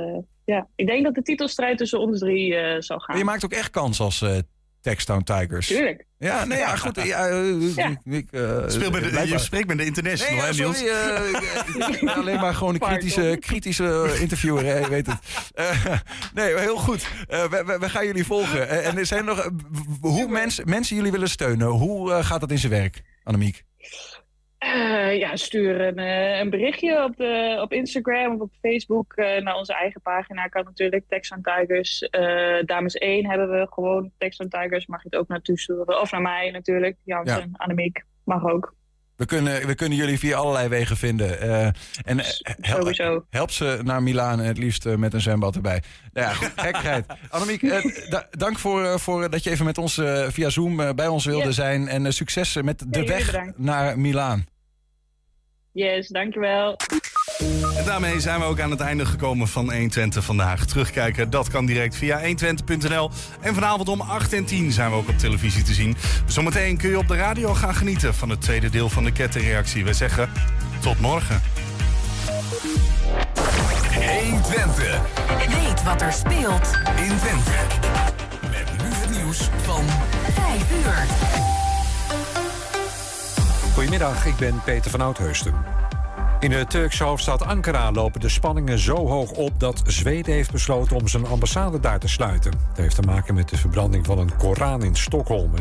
ja, ik denk dat de titelstrijd tussen ons drie zal gaan. Maar je maakt ook echt kans als Textown Tigers. Tuurlijk. Ja, nee, ja, goed. Ja, eh, Ja. ik- eh, Speel bij de- je spreekt met de international, Nee, hè, ja, Niels? sorry, eh, ik ben alleen maar gewoon een kritische, kritische interviewer, hè, je weet het. Eh, nee, heel goed. Eh, we, we, we gaan jullie volgen. En er zijn nog, hoe mensen, mensen jullie willen steunen, hoe gaat dat in zijn werk, Annemiek? Eh, ja, stuur een, eh, een berichtje op, de, op Instagram of op Facebook eh, naar onze eigen pagina. Kan natuurlijk Texan Tigers. eh, dames 1 hebben we gewoon Texan Tigers. Mag je het ook naartoe sturen. Of naar mij natuurlijk. Jansen, Ja. Annemiek. Mag ook. We kunnen, we kunnen jullie via allerlei wegen vinden. En help ze naar Milaan, het liefst met een zwembad erbij. Nou ja, goed, gekkigheid. Annemiek, da- dank voor, voor dat je even met ons via Zoom bij ons wilde Ja. zijn. En succes met de weg naar Milaan. Yes, dankjewel. En daarmee zijn we ook aan het einde gekomen van 120 vandaag. Terugkijken, dat kan direct via 120.nl. En vanavond om 8 en 10 zijn we ook op televisie te zien. Zometeen kun je op de radio gaan genieten van het tweede deel van de kettingreactie. We zeggen tot morgen. 120. Weet wat er speelt in Twente. Met nu het nieuws van 5 uur. Goedemiddag, ik ben Peter van Oudheusden. In de Turkse hoofdstad Ankara lopen de spanningen zo hoog op dat Zweden heeft besloten om zijn ambassade daar te sluiten. Dat heeft te maken met de verbranding van een Koran in Stockholm.